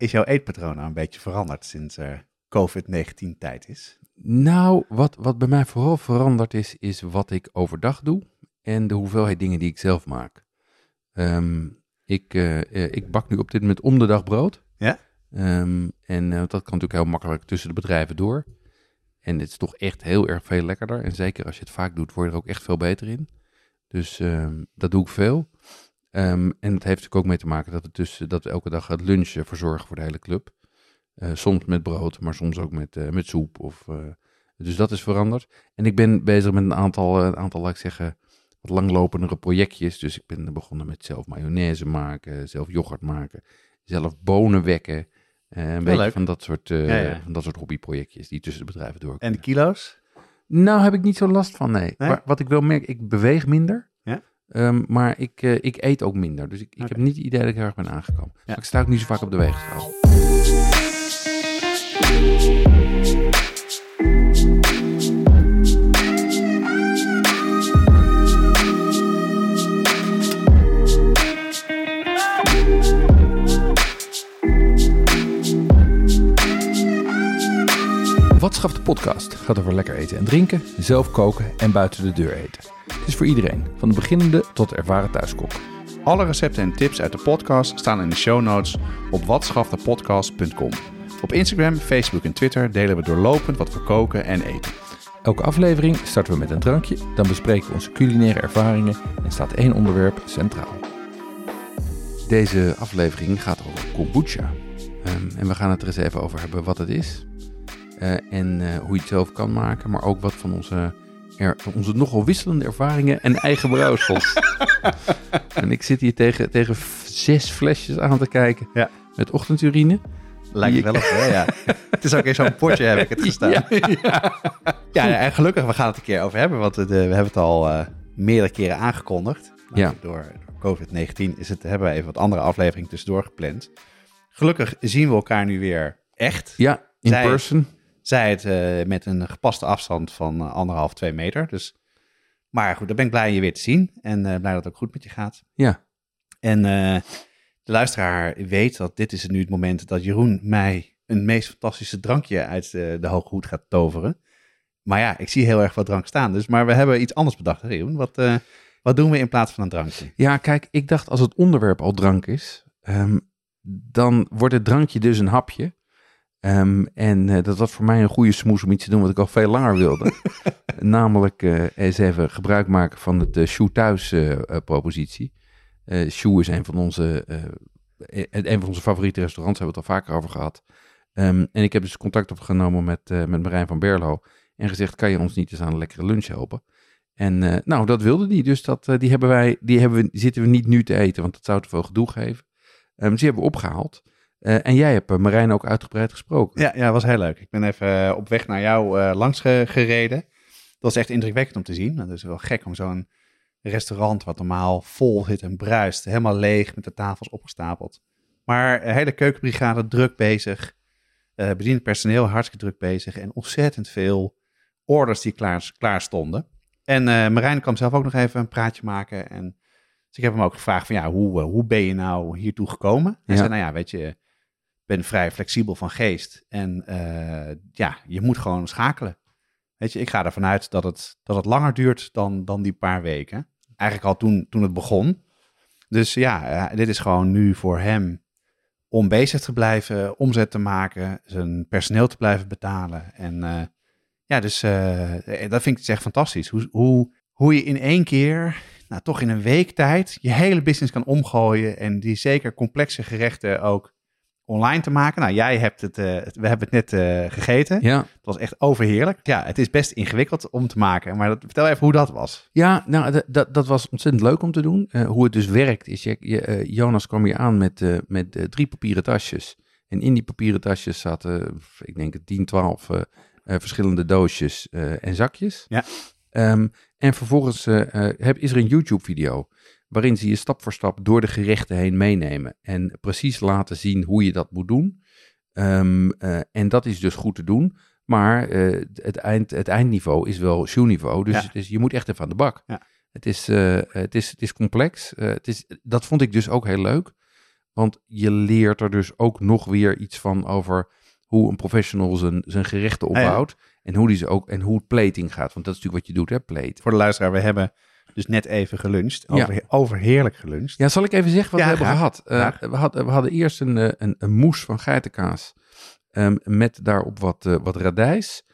Is jouw eetpatroon nou een beetje veranderd sinds er COVID-19 tijd is? Nou, wat, wat bij mij vooral veranderd is, is wat ik overdag doe en de hoeveelheid dingen die ik zelf maak. Ehm, ik, eh, eh, ik bak nu op dit moment om de dag brood. Ja? Ehm, en eh, dat kan natuurlijk heel makkelijk tussen de bedrijven door. En het is toch echt heel erg veel lekkerder. En zeker als je het vaak doet, word je er ook echt veel beter in. Dus ehm, dat doe ik veel. Ehm, en het heeft natuurlijk ook mee te maken dat, het dus, dat we elke dag het lunchen verzorgen voor de hele club. Eh, soms met brood, maar soms ook met, eh, met soep. Of, eh, dus dat is veranderd. En ik ben bezig met een aantal, eh, een aantal, laat ik zeggen, wat langlopendere projectjes. Dus ik ben begonnen met zelf mayonaise maken, zelf yoghurt maken, zelf bonen wekken. Eh, een beetje leuk. van dat soort, eh, Ja, ja. van dat soort hobbyprojectjes die tussen de bedrijven door. En de kilo's? Nou, heb ik niet zo last van, nee. Nee? Maar wat ik wel merk, ik beweeg minder. Ehm, maar ik, eh, ik eet ook minder. Dus ik, ik heb niet het idee dat ik heel erg ben aangekomen. Ja. Ik sta ook niet zo vaak op de weegschaal. Wat schaft de podcast gaat over lekker eten en drinken, zelf koken en buiten de deur eten. Is voor iedereen, van de beginnende tot de ervaren thuiskok. Alle recepten en tips uit de podcast staan in de show notes op watschaftepodcast.com. Op Instagram, Facebook en Twitter delen we doorlopend wat we koken en eten. Elke aflevering starten we met een drankje, dan bespreken we onze culinaire ervaringen en staat één onderwerp centraal. Deze aflevering gaat over kombucha. Ehm, en we gaan het er eens even over hebben wat het is. eh, en eh, hoe je het zelf kan maken. Maar ook wat van onze, er, onze nogal wisselende ervaringen en eigen brouwsels. en ik zit hier tegen, tegen zes flesjes aan te kijken. Ja. Met ochtendurine. Lijkt Die wel op, hè? Ja. het is ook in zo'n potje heb ik het gestaan. Ja, Ja, ja, en gelukkig, we gaan het een keer over hebben, want het, eh, we hebben het al eh, meerdere keren aangekondigd. Maar Ja. Door, door COVID-19 is het, hebben we even wat andere afleveringen tussendoor gepland. Gelukkig zien we elkaar nu weer echt. ja in Zij- person. Zij het eh, met een gepaste afstand van eh, anderhalf, twee meter. Dus, maar goed, dan ben ik blij je weer te zien. En eh, blij dat het ook goed met je gaat. Ja. En de luisteraar weet dat dit is nu het moment dat Jeroen mij een meest fantastische drankje uit de hoge hoed gaat toveren. Maar ja, ik zie heel erg wat drank staan. Dus, maar we hebben iets anders bedacht, Jeroen. Wat, wat doen we in plaats van een drankje? Ja, kijk, ik dacht als het onderwerp al drank is, ehm, dan wordt het drankje dus een hapje. Ehm, en eh, dat was voor mij een goede smoes om iets te doen wat ik al veel langer wilde. Namelijk eh, eens even gebruik maken van het uh, Shoe Thuis eh, eh, propositie. Eh Shoe is een van onze, eh, eh, een van onze favoriete restaurants, hebben we het al vaker over gehad. Ehm, en ik heb dus contact opgenomen met, eh, met Marijn van Berlo en gezegd, kan je ons niet eens aan een lekkere lunch helpen? En eh, nou, dat wilde die. Dus dat, eh, die, hebben wij, die hebben we, zitten we niet nu te eten, want dat zou te veel gedoe geven. Dus die hebben we opgehaald. Eh, en jij hebt eh, Marijn ook uitgebreid gesproken. Ja, ja, was heel leuk. Ik ben even eh, op weg naar jou langs ge- gereden. Dat was echt indrukwekkend om te zien. Dat is wel gek om zo'n restaurant wat normaal vol zit en bruist, helemaal leeg met de tafels opgestapeld. Maar de hele keukenbrigade druk bezig. eh bediend personeel hartstikke druk bezig. En ontzettend veel orders die klaar, klaar stonden. En eh Marijn kwam zelf ook nog even een praatje maken. En dus ik heb hem ook gevraagd van ja, hoe, hoe ben je nou hiertoe gekomen? Hij Ja. zei, nou ja, weet je, ben vrij flexibel van geest. En eh, ja, je moet gewoon schakelen. Weet je, ik ga ervan uit dat het, dat het langer duurt dan, dan die paar weken. Eigenlijk al toen, toen het begon. Dus ja, eh, dit is gewoon nu voor hem om bezig te blijven, omzet te maken, zijn personeel te blijven betalen. En eh, ja, dus dat vind ik dus echt fantastisch. Hoe, hoe, hoe je in één keer, nou toch in een week tijd, je hele business kan omgooien. En die zeker complexe gerechten ook online te maken. Nou, jij hebt het, eh, we hebben het net eh, gegeten. Ja, Het was echt overheerlijk. Ja, het is best ingewikkeld om te maken. Maar dat, vertel even hoe dat was. ja nou, dat- was ontzettend leuk om te doen. Eh, hoe het dus werkt is, je, je, Jonas kwam hier aan met, met drie papieren tasjes En in die papieren tasjes zaten, ik denk 10, 12 eh, eh, verschillende doosjes en zakjes. Ja. Ehm, en vervolgens heb, is er een YouTube-video waarin ze je stap voor stap door de gerechten heen meenemen. En precies laten zien hoe je dat moet doen. Ehm, eh, en dat is dus goed te doen. Maar eh, het, eind, het eindniveau is wel shoe-niveau. Dus, Ja. dus je moet echt even aan de bak. Ja. Het, is, eh, het, is, het is complex. Het is, dat vond ik dus ook heel leuk. Want je leert er dus ook nog weer iets van over hoe een professional zijn, zijn gerechten ja. opbouwt. En hoe die ze ook en hoe plating gaat. Want dat is natuurlijk wat je doet, hè, plate. Voor de luisteraar, we hebben dus net even geluncht. Over, over heerlijk geluncht. Ja, zal ik even zeggen wat Ja, we hebben gehad? Eh, we, hadden, we hadden eerst een, eh, een, een moes van geitenkaas. ehm, met daarop wat, eh, wat radijs.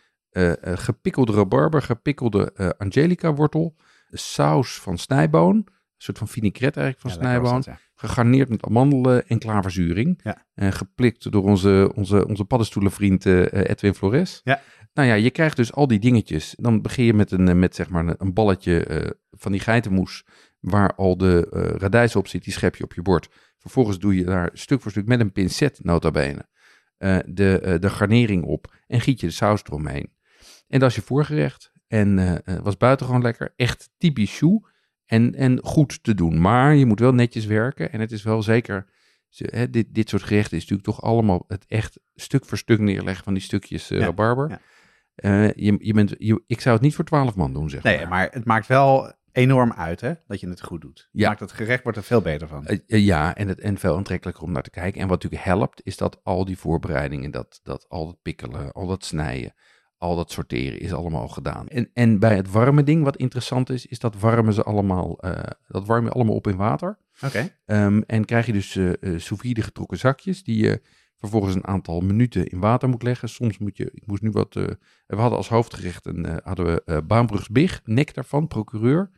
gepikkelde rabarber, gepikkelde angelica wortel. Saus van snijboon. Een soort van vinaigrette eigenlijk van Ja, snijboon. Gegarneerd met amandelen en klaverzuring. Ja. En geplikt door onze, onze, onze paddenstoelenvriend eh, Edwin Flores. Ja. Nou ja, je krijgt dus al die dingetjes. Dan begin je met een, eh, met zeg maar een, balletje eh, van die geitenmoes. Waar al de radijs op zit, die schep je op je bord. Vervolgens doe je daar stuk voor stuk met een pincet, nota bene, de, de garnering op. En giet je de saus eromheen. En dat is je voorgerecht. En was buitengewoon lekker. Echt typisch. En, en goed te doen. Maar je moet wel netjes werken. En het is wel zeker. Hè, dit, dit soort gerechten is natuurlijk toch allemaal het echt stuk voor stuk neerleggen van die stukjes eh Ja, rabarber. ja. Eh, je, je bent, je, ik zou het niet voor twaalf man doen, zeg Nee, maar. maar het maakt wel enorm uit hè, dat je het goed doet. Ja. Maakt het gerecht wordt er veel beter van. Eh, ja, en, het, en veel aantrekkelijker om naar te kijken. En wat natuurlijk helpt, is dat al die voorbereidingen, dat, dat al dat pikkelen, al dat snijden, al dat sorteren is allemaal al gedaan. En, en bij het warme ding, wat interessant is, is dat warmen ze allemaal, eh, dat warm je allemaal op in water. Oké. Ehm, en krijg je dus sous vide getrokken zakjes, die je vervolgens een aantal minuten in water moet leggen. Soms moet je, ik moest nu wat, we hadden als hoofdgerecht een, hadden we eh Baanbrugs Big, nek daarvan, procureur,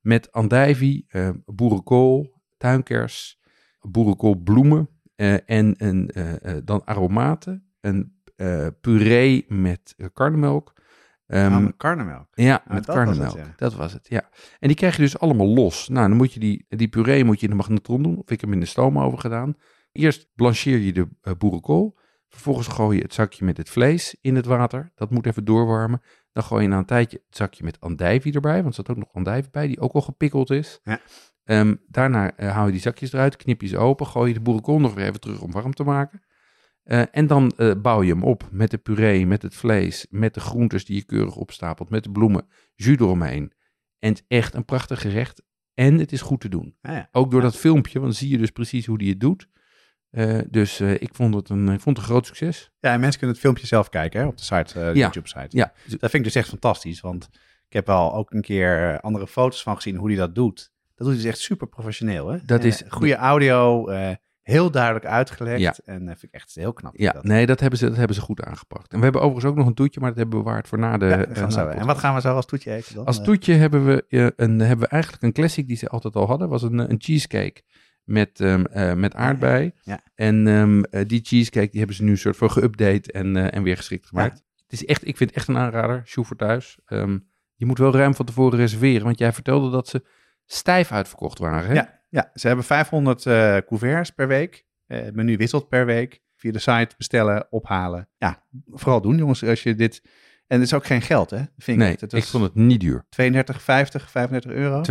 met andijvie, boerenkool, tuinkers, boerenkoolbloemen en een, dan aromaten, een eh, puree met eh, karnemelk. Ehm, Ah, met karnemelk. ja, Ah, met dat was het, karnemelk. ja. Dat was het, ja. En die krijg je dus allemaal los. Nou, dan moet je die, die puree moet je in de magnetron doen. Of ik heb hem in de stoom over gedaan. Eerst blancheer je de eh, boerenkool. Vervolgens gooi je het zakje met het vlees in het water. Dat moet even doorwarmen. Dan gooi je na een tijdje het zakje met andijvie erbij. Want er zat ook nog andijvie bij, die ook al gepikkeld is. Ja. Ehm, daarna haal je die zakjes eruit, knip je ze open. Gooi je de boerenkool nog weer even terug om warm te maken. Eh, en dan eh, bouw je hem op met de puree, met het vlees, met de groentes die je keurig opstapelt, met de bloemen, jus eromheen. En het is echt een prachtig gerecht. En het is goed te doen. Ah, ja. Ook door dat filmpje, want dan zie je dus precies hoe die het doet. Eh, dus ik, vond het een, ik vond het een groot succes. ja, en mensen kunnen het filmpje zelf kijken hè, op de site, de Ja. YouTube-site. Ja, Dat vind ik dus echt fantastisch, want ik heb wel ook een keer andere foto's van gezien hoe hij dat doet. Dat doet hij dus echt super professioneel. Hè? Dat En, is- goede audio, heel duidelijk uitgelegd. Ja. En dat vind ik echt heel knap. ja Dat- nee, dat hebben, ze, dat hebben ze goed aangepakt. En we hebben overigens ook nog een toetje, maar dat hebben we bewaard voor na de. Ja, eh, na En wat gaan we zo als toetje eten dan? Als Eh, toetje hebben we, eh, een, hebben we eigenlijk een classic die ze altijd al hadden. was een, eh, een cheesecake met, ehm, eh, met aardbei. Ja. En ehm, eh, die cheesecake die hebben ze nu een soort van geüpdate en, eh, en weer geschikt gemaakt. Het is echt, ik vind het echt een aanrader. Shoe voor thuis. Ehm, je moet wel ruim van tevoren reserveren. Want jij vertelde dat ze stijf uitverkocht waren. Hè? Ja, ja, ze hebben 500 eh couverts per week. Eh, het menu wisselt per week. Via de site bestellen, ophalen. Ja, vooral doen jongens als je dit... En het is ook geen geld, hè? Vind ik Nee, echt. Het ik vond het niet duur. 32, 50, 35 euro.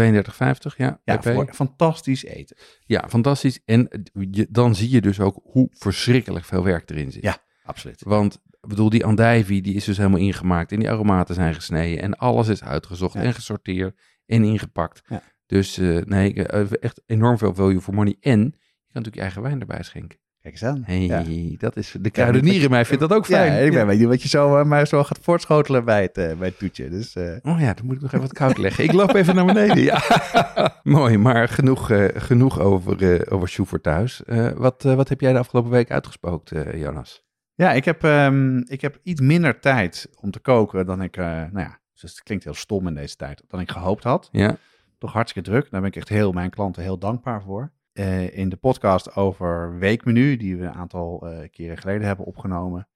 32,50 ja. ja, voor fantastisch eten. ja, fantastisch. En je, dan zie je dus ook hoe verschrikkelijk veel werk erin zit. Ja, absoluut. Want ik bedoel, die andijvie die is dus helemaal ingemaakt en die aromaten zijn gesneden en alles is uitgezocht Ja. en gesorteerd en ingepakt. Ja. Dus eh, nee, eh, echt enorm veel value for money. En je kan natuurlijk je eigen wijn erbij schenken. Kijk eens aan. Hey, Ja. dat is de kruidenier in mij vindt dat ook fijn. Ja, ik ben weet wat je zo, eh, mij zo gaat voortschotelen bij het, eh, bij het toetje. Dus eh, Oh ja, dan moet ik nog even wat koud leggen. Ik loop even naar beneden. Ja. Mooi, maar genoeg, eh, genoeg over, eh over Sjoe voor thuis. Eh, wat, eh, wat heb jij de afgelopen week uitgespookt, eh, Jonas? ja, ik heb, ehm, ik heb iets minder tijd om te koken dan ik, eh, nou ja, dus het klinkt heel stom in deze tijd, dan ik gehoopt had. Ja, toch hartstikke druk. Daar ben ik echt heel mijn klanten heel dankbaar voor. Eh, in de podcast over weekmenu, die we een aantal eh, keren geleden hebben opgenomen.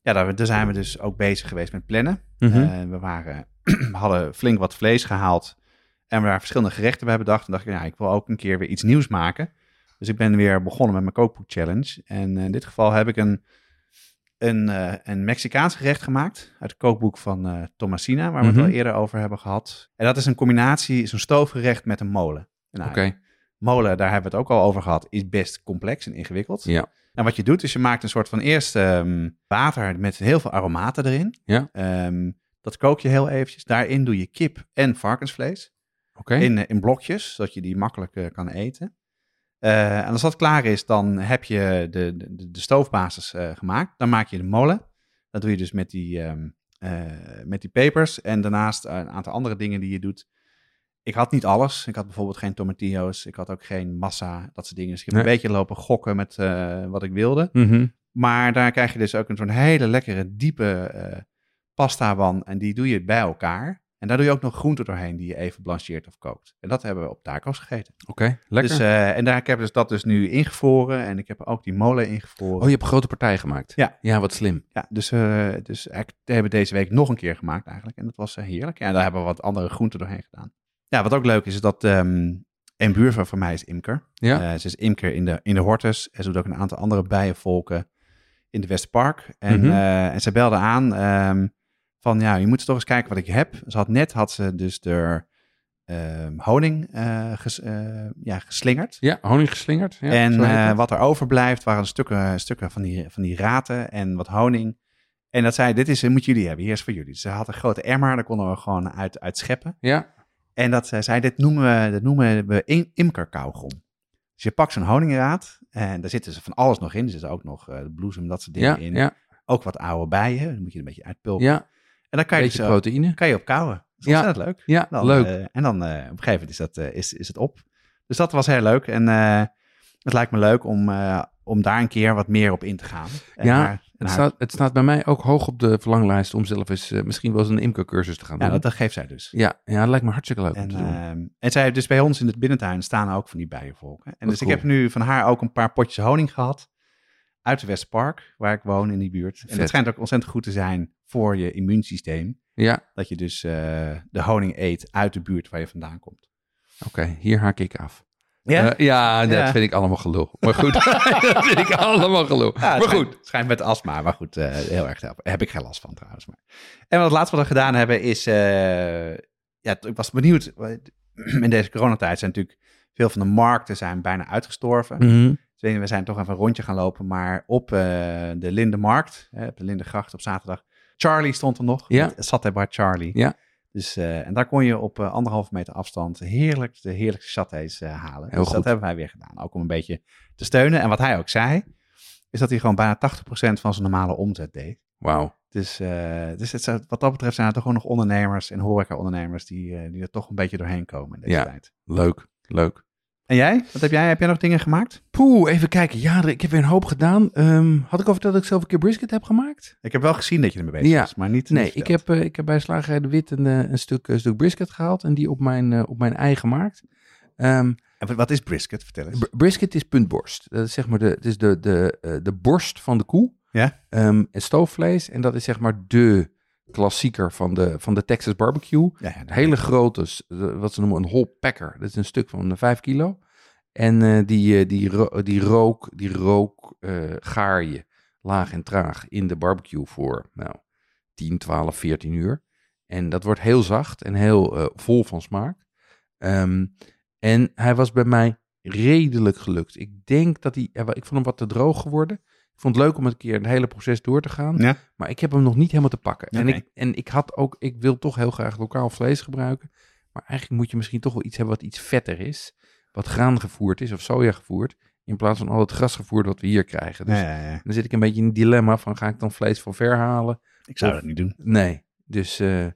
Ja, daar, daar zijn we dus ook bezig geweest met plannen. Eh, we, waren, hadden flink wat vlees gehaald en we daar verschillende gerechten bij bedacht. En dacht ik, ja, ik wil ook een keer weer iets nieuws maken. Dus ik ben weer begonnen met mijn kookboek challenge. En in dit geval heb ik een, een, eh, een Mexicaans gerecht gemaakt uit het kookboek van eh Tomasina, waar we Mhm. het al eerder over hebben gehad. En dat is een combinatie, is een stoofgerecht met een molen. Nou, Oké. Molen, daar hebben we het ook al over gehad, is best complex en ingewikkeld. Ja. En wat je doet, is je maakt een soort van eerst ehm, water met heel veel aromaten erin. Ja. Ehm, dat kook je heel eventjes. Daarin doe je kip en varkensvlees Oké. in, eh, in blokjes, zodat je die makkelijk kan eten. Eh, en als dat klaar is, dan heb je de, de, de stoofbasis eh, gemaakt. Dan maak je de molen. Dat doe je dus met die, ehm, eh, met die pepers. En daarnaast een aantal andere dingen die je doet. Ik had niet alles. Ik had bijvoorbeeld geen tomatillo's. Ik had ook geen massa, dat soort dingen. Dus ik heb Nee. een beetje lopen gokken met wat ik wilde. Mhm. Maar daar krijg je dus ook een zo'n hele lekkere, diepe pasta van. En die doe je bij elkaar. En daar doe je ook nog groenten doorheen die je even blancheert of kookt. En dat hebben we op taco's gegeten. Oké, lekker. Dus, eh, en daar ik heb dus dat dus nu ingevroren. En ik heb ook die molen ingevroren. oh, je hebt een grote partij gemaakt. Ja. Ja, wat slim. Ja, dus, eh dus die hebben deze week nog een keer gemaakt eigenlijk. En dat was eh, heerlijk. Ja, daar hebben we wat andere groenten doorheen gedaan. Ja, wat ook leuk is, is dat ehm een buurvrouw van mij is imker. Ja. Ze is imker in de, in de Hortus. En ze doet ook een aantal andere bijenvolken in de Westpark. En, eh, en ze belde aan ehm, van, ja, je moet toch eens kijken wat ik heb. Ze had net, had ze dus de ehm, honing eh, ges- eh, ja, geslingerd. Ja, honing geslingerd. Ja, en eh, dat. wat er overblijft waren stukken, stukken van, die, van die raten en wat honing. En dat zei, dit is, moet jullie hebben, hier is voor jullie. Dus ze had een grote emmer, daar konden we gewoon uit, uit scheppen. Ja, En dat zei, dit noemen we, dit noemen we im- imkerkauwgom. Dus je pakt zo'n honingraad en daar zitten ze van alles nog in. Er zit ook nog bloesem, dat soort dingen ja, in. ja, Ook wat oude bijen, dan moet je een beetje uitpulpen. ja. En dan kan je, dus, eh, proteïne. kan je op kouwen. Dat is Ja. ontzettend leuk. Ja, Dan, leuk. eh, en dan eh, op een gegeven moment is, dat, eh, is, is het op. Dus dat was heel leuk. En eh, het lijkt me leuk om, eh, om daar een keer wat meer op in te gaan. En Ja, Het staat, het staat bij mij ook hoog op de verlanglijst om zelf eens eh, misschien wel eens een imkercursus te gaan ja, doen. dat, dat geeft zij dus. ja, ja, dat lijkt me hartstikke leuk om En, te doen. ehm, en zij heeft dus bij ons in het binnentuin staan ook van die bijenvolken. En dus cool. ik heb nu van haar ook een paar potjes honing gehad. Uit de Westpark, waar ik woon in die buurt. En het schijnt ook ontzettend goed te zijn voor je immuunsysteem. ja, Dat je dus eh, de honing eet uit de buurt waar je vandaan komt. oké, hier haak ik af. Ja? Eh, ja, dat Ja. vind ik allemaal gelul. Maar goed, dat vind ik allemaal gelul. Ja, maar schijnt- goed. Schijnt met astma, maar goed, eh, heel erg. Daar heb ik geen last van trouwens. Maar. En wat het laatste wat we gedaan hebben is, ja, ik was benieuwd. In deze coronatijd zijn natuurlijk veel van de markten zijn bijna uitgestorven. Dus we zijn toch even een rondje gaan lopen, maar op de Lindenmarkt, op de Lindengracht op zaterdag. Charlie stond er nog. Ja. Het zat er bij Charlie. Ja. Dus, eh, en daar kon je op eh, anderhalve meter afstand heerlijk de heerlijkste chatés eh, halen. Heel dus goed. dat hebben wij weer gedaan. Ook om een beetje te steunen. En wat hij ook zei, is dat hij gewoon bijna 80% van zijn normale omzet deed. Wauw. Dus, dus het, wat dat betreft zijn er toch gewoon nog ondernemers en horeca-ondernemers die, die er toch een beetje doorheen komen in deze Ja. tijd. Leuk, leuk. En jij? Wat heb jij? Heb jij nog dingen gemaakt? Poeh, even kijken. Ja, ik heb weer een hoop gedaan. Ehm, had ik al verteld dat ik zelf een keer brisket heb gemaakt? Ik heb wel gezien dat je ermee bezig Ja. was, maar niet. Nee, ik heb, eh, ik heb bij Slagerij de Wit een, eh, een, stuk, een stuk brisket gehaald en die op mijn, eh, op mijn ei gemaakt. Ehm, En wat- is brisket? Vertel eens. br- brisket is puntborst. Dat is zeg maar de, het is de, de, eh, de borst van de koe. Ja. Ehm, en stoofvlees. En dat is zeg maar de klassieker van de, van de Texas barbecue. Ja, hele grote, eh, wat ze noemen een whole packer. Dat is een stuk van 5 kilo. En eh, die, eh, die, ro- die rook, die rook eh, gaar je laag en traag in de barbecue voor nou, 10, 12, 14 uur. En dat wordt heel zacht en heel eh, vol van smaak. Ehm, en hij was bij mij redelijk gelukt. Ik denk dat hij, ik vond hem wat te droog geworden. Ik vond het leuk om een keer het hele proces door te gaan. Ja. Maar ik heb hem nog niet helemaal te pakken. En, ik, en ik had ook, ik wil toch heel graag lokaal vlees gebruiken. Maar eigenlijk moet je misschien toch wel iets hebben wat iets vetter is. Wat graan gevoerd is of soja gevoerd. In plaats van al het grasgevoerd wat we hier krijgen. Dus Ja, ja, ja. dan zit ik een beetje in een dilemma van ga ik dan vlees van ver halen? Ik zou Of- dat niet doen. Nee. Dus, eh, eh,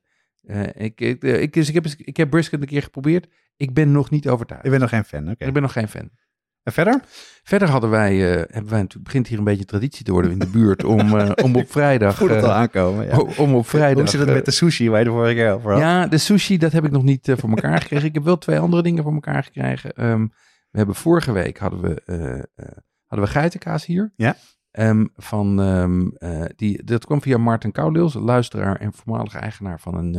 ik, ik, eh, ik, dus ik, heb, ik heb brisket een keer geprobeerd. Ik ben nog niet overtuigd. Ik ben nog geen fan. Oké. Ik ben nog geen fan. En verder? Verder hadden wij, eh, hebben wij natuurlijk, begint hier een beetje traditie te worden in de buurt om, eh, om op vrijdag. Voel het eh, al aankomen. Ja. om op vrijdag. Hoe zit het met de sushi waar je de vorige keer over had? Ja, de sushi, dat heb ik nog niet voor elkaar gekregen. Ik heb wel twee andere dingen voor elkaar gekregen. Ehm, we hebben vorige week hadden we, hadden we geitenkaas hier. Ja. Ehm, van, ehm, eh, die, dat kwam via Martin Koudils, een luisteraar en voormalige eigenaar van een,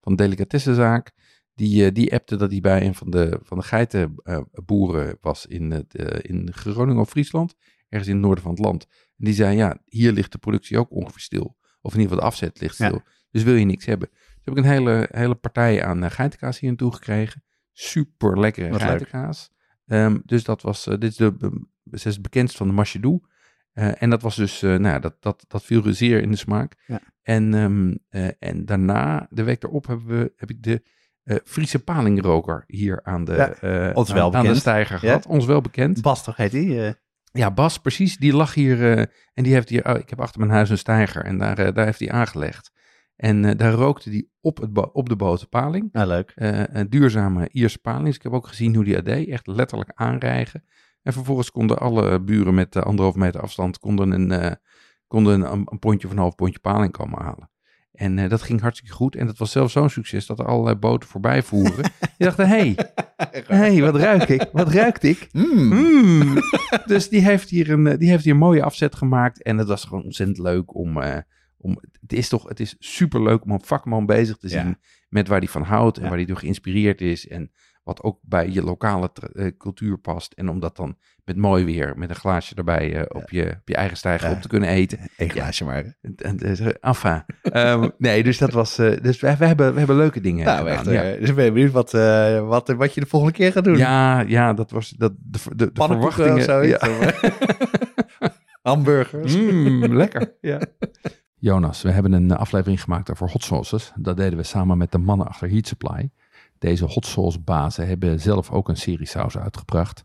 van een delicatessenzaak. Die, eh, die appte dat hij bij een van de, van de geitenboeren was in, het, eh, in Groningen of Friesland. Ergens in het noorden van het land. En die zei, ja, hier ligt de productie ook ongeveer stil. Of in ieder geval de afzet ligt Ja. stil. Dus wil je niks hebben. Dus heb ik een hele, hele partij aan eh, geitenkaas hier naartoe gekregen. Super lekkere Wat geitenkaas. Ehm, dus dat was, eh, dit is de, eh, ze is het bekendst van de Machedou. Eh, en dat was dus, eh, nou, ja, dat, dat, dat viel zeer in de smaak. Ja. En, ehm, eh, en daarna, de week erop, hebben we, heb ik de eh, Friese palingroker hier aan de, Ja, eh, aan, de steiger Ja. gehad. Ons wel bekend. Bas toch heet die? eh? Ja, Bas, precies. Die lag hier en die heeft hier, oh, ik heb achter mijn huis een steiger en daar, daar heeft hij aangelegd. En daar rookte hij op, het op de boterpaling. Nou, leuk. Een duurzame Ierse paling. Dus ik heb ook gezien hoe die deed. Echt letterlijk aanrijgen. En vervolgens konden alle buren met uh, anderhalf meter afstand konden een, uh, konden een, een pondje of een half pondje paling komen halen. En uh, dat ging hartstikke goed. En dat was zelfs zo'n succes dat er allerlei boten voorbij voeren. Die dachten, hé, hey, hey, wat ruik ik? Wat ruikt ik? Mm. Mm. dus die heeft, hier een, die heeft hier een mooie afzet gemaakt. En het was gewoon ontzettend leuk om... Uh, om het is toch, het is super leuk om een vakman bezig te zien Ja. met waar hij van houdt en Ja. waar hij door geïnspireerd is. En wat ook bij je lokale eh, cultuur past. En om dat dan met mooi weer, met een glaasje erbij eh, op, je, op je eigen stijger op te kunnen eten. Eén glaasje maar. En, eh, enfin. Ehm, nee, dus dat was. eh, dus we, we, hebben, we hebben leuke dingen Nou, gedaan. echt. Dus ik ben benieuwd wat, wat, wat je de volgende keer gaat doen. Ja, ja, dat was dat, de, de, verwachtingen. of zoiets. Hamburgers. Mm, lekker. Ja. Jonas, we hebben een aflevering gemaakt over hot sauces. Dat deden we samen met de mannen achter Heat Supply. Deze hot sauce bazen hebben zelf ook een serie saus uitgebracht.